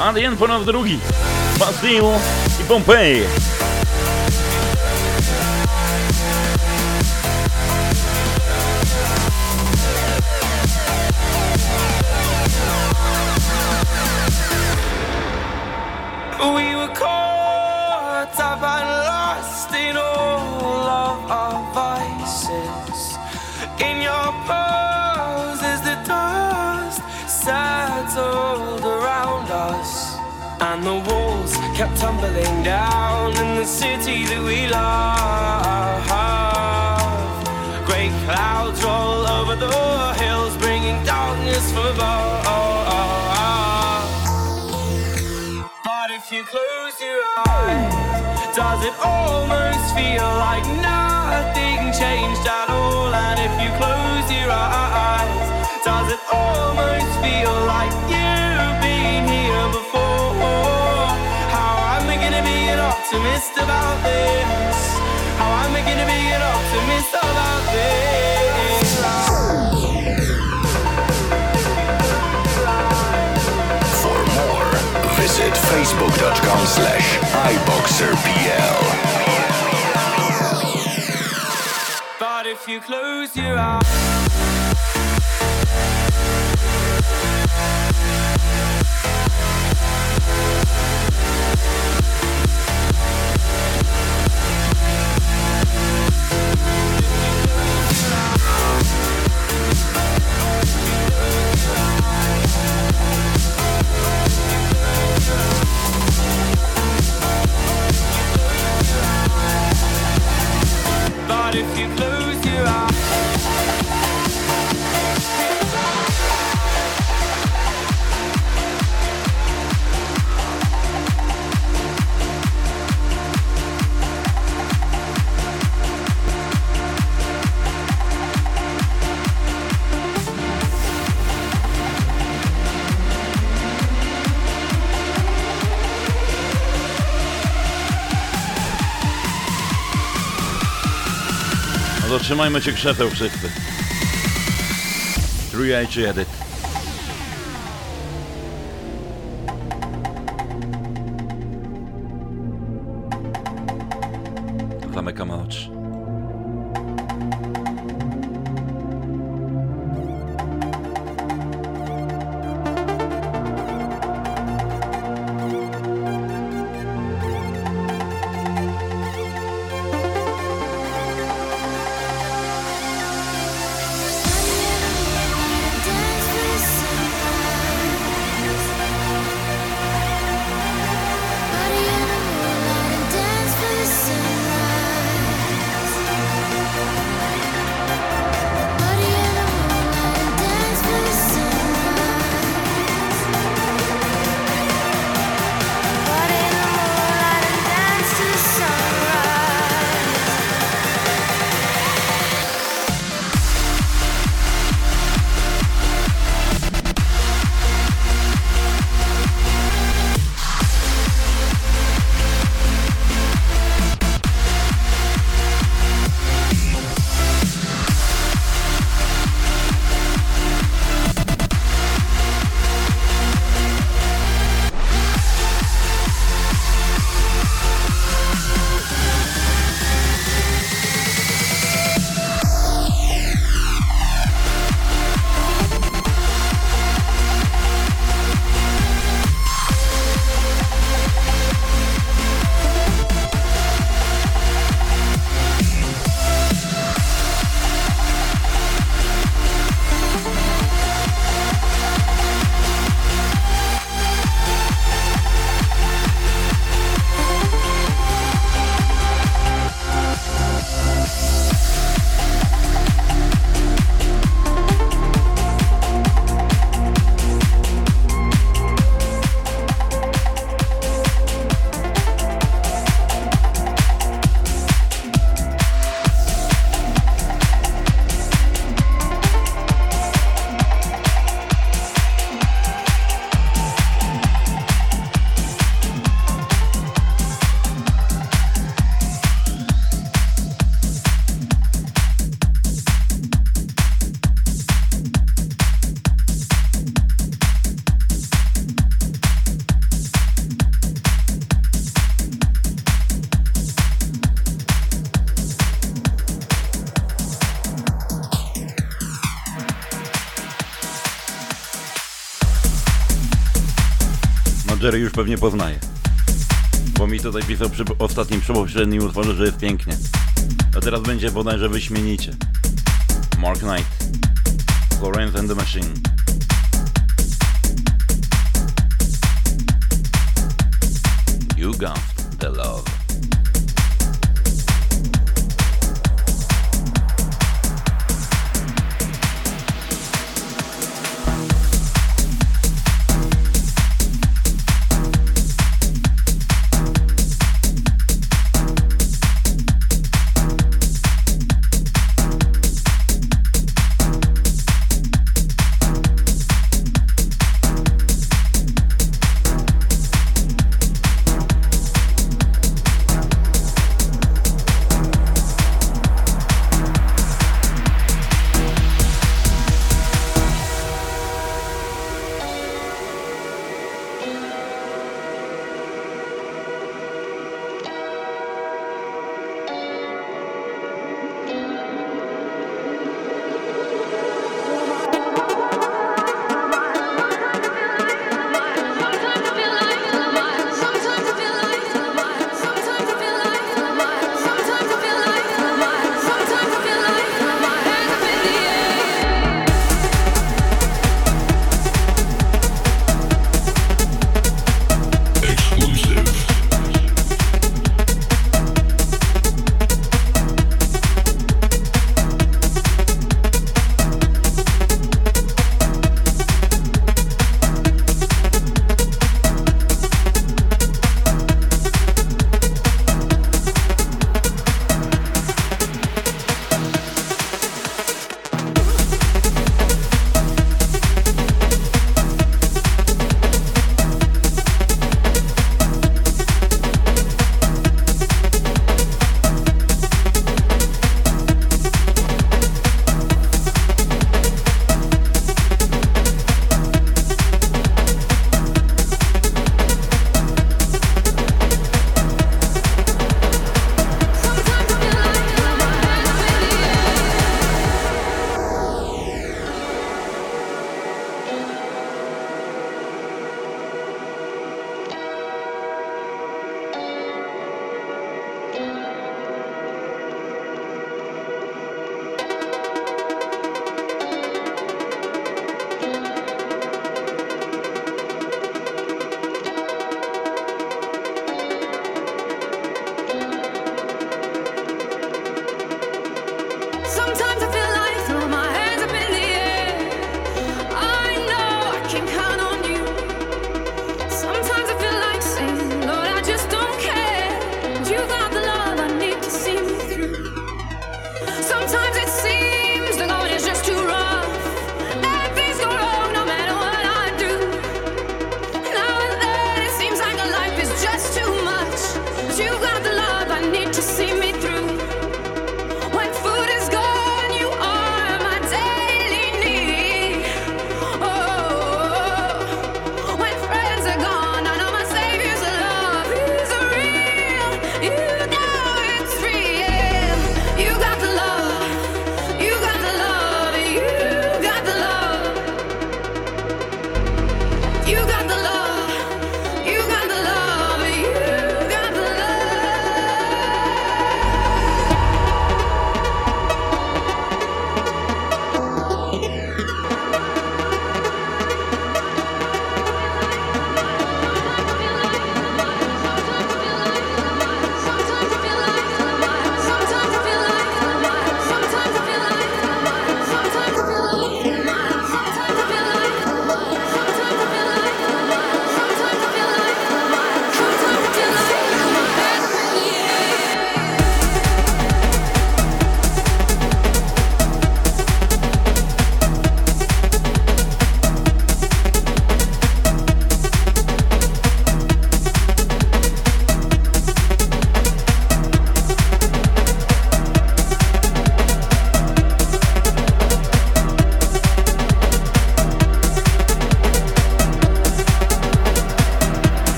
Adrian po raz drugi. Basile i Pompeji. And the walls kept tumbling down in the city that we love. Great clouds roll over the hills, bringing darkness from above. But if you close your eyes, does it almost feel like nothing changed at all? And if you close your eyes, does it almost feel like you've optimist about this? How am I gonna be an optimist about this? For more, visit facebook.com slash iboxerpl. But if you close your eyes, if you close your eyes. Trzymajmy się krzeseł wszyscy. Trójajcie edyt. Jerry już pewnie poznaje. Bo mi tutaj pisał przy ostatnim przypośrednim utworze, że jest pięknie. A teraz będzie bodajże wyśmienicie. Mark Knight, Florence and the Machine. You got.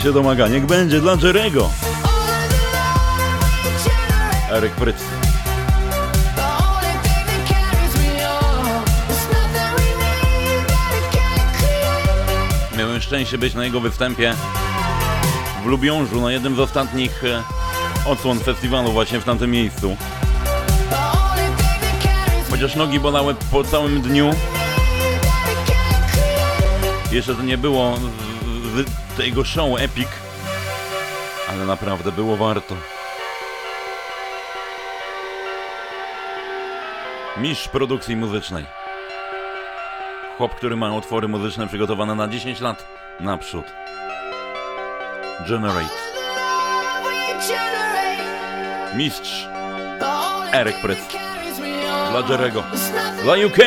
Jak się domaga, niech będzie dla Jerego. Eryk Pryc. Miałem szczęście być na jego występie w Lubiążu, na jednym z ostatnich e, odsłon festiwalu właśnie w tamtym miejscu. Chociaż nogi bolały po całym dniu. Jeszcze to nie było tego show Epic, ale naprawdę było warto. Mistrz produkcji muzycznej. Chłop, który ma utwory muzyczne przygotowane na 10 lat naprzód. Generate. Mistrz Eryk Pryc. Dla Jerego. Dla UK.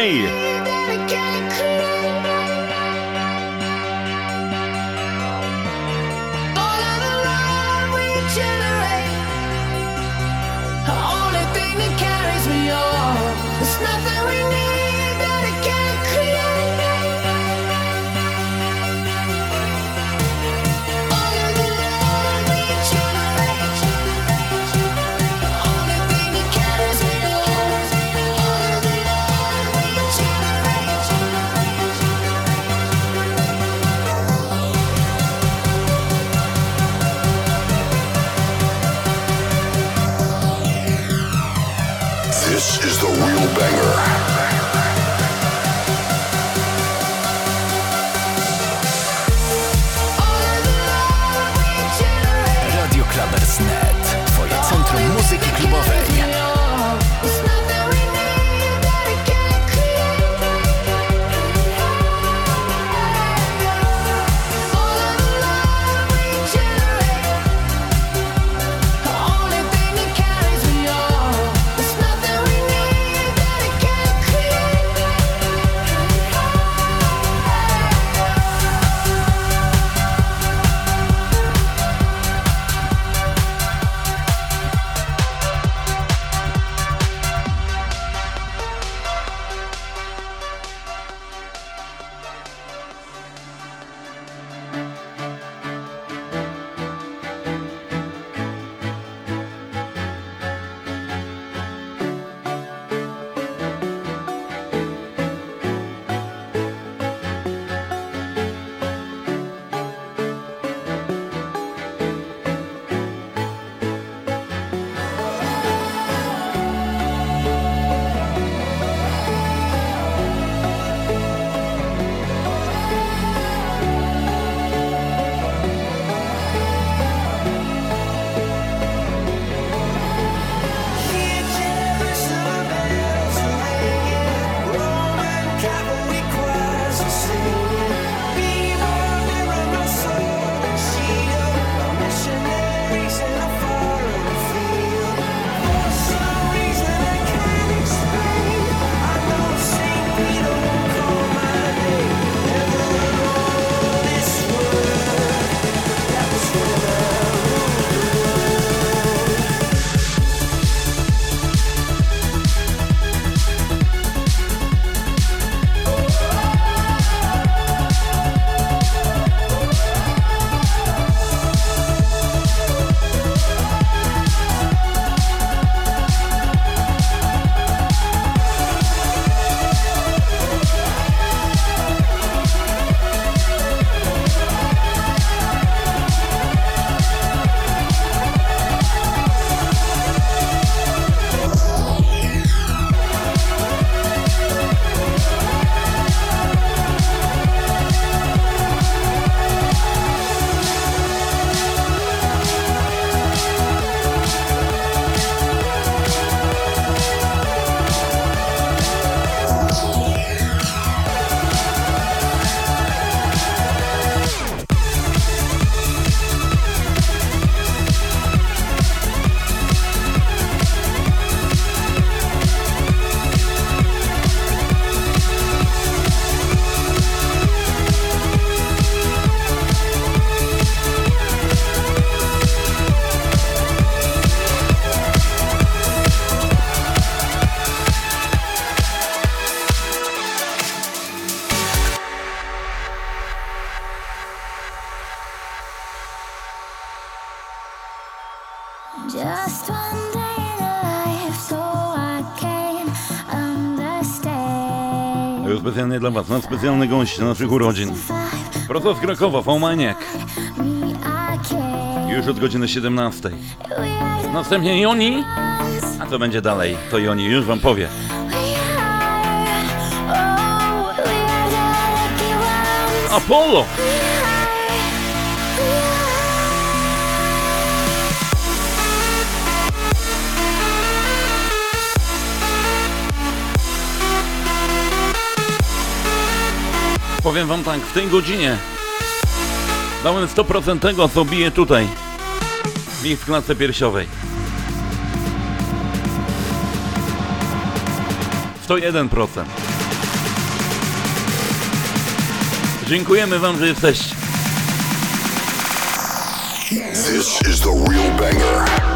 Specjalnie dla Was, na specjalny gość naszych urodzin. Prosto z Krakowa, Fałmaniak. Już od godziny 17. Następnie Joni. A co będzie dalej, to Joni już Wam powie. Apollo! Powiem wam tak, w tej godzinie dałem 100% tego, co bije tutaj. W ich klatce piersiowej. 101%. Dziękujemy wam, że jesteście. This is the real banger.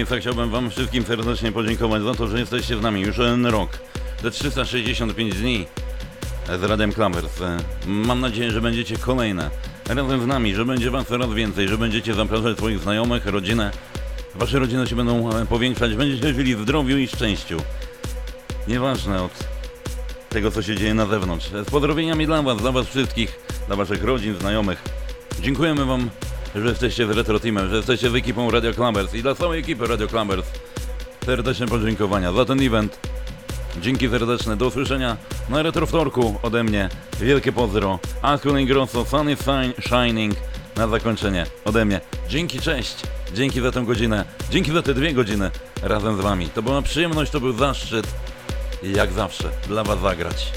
Miejsca chciałbym Wam wszystkim serdecznie podziękować za to, że jesteście z nami już rok. Te 365 dni z Radem Klammers. Mam nadzieję, że będziecie kolejne razem z nami, że będzie Was coraz więcej, że będziecie zapraszać swoich znajomych, rodzinę. Wasze rodziny się będą e, powiększać, będziecie żyli w zdrowiu i szczęściu. Nieważne od tego, co się dzieje na zewnątrz. Z pozdrowieniami dla Was, dla Was wszystkich, dla Waszych rodzin, znajomych. Dziękujemy Wam, że jesteście z Retro Teamem, że jesteście z ekipą Radio Clambers i dla całej ekipy Radio Clambers serdeczne podziękowania za ten event. Dzięki serdeczne, do usłyszenia na Retro Wtorku ode mnie. Wielkie pozdro. Aquilin Grosso, Sun is Shine- Shining na zakończenie ode mnie. Dzięki, cześć. Dzięki za tę godzinę. Dzięki za te dwie godziny razem z Wami. To była przyjemność, to był zaszczyt. I jak zawsze, dla Was zagrać.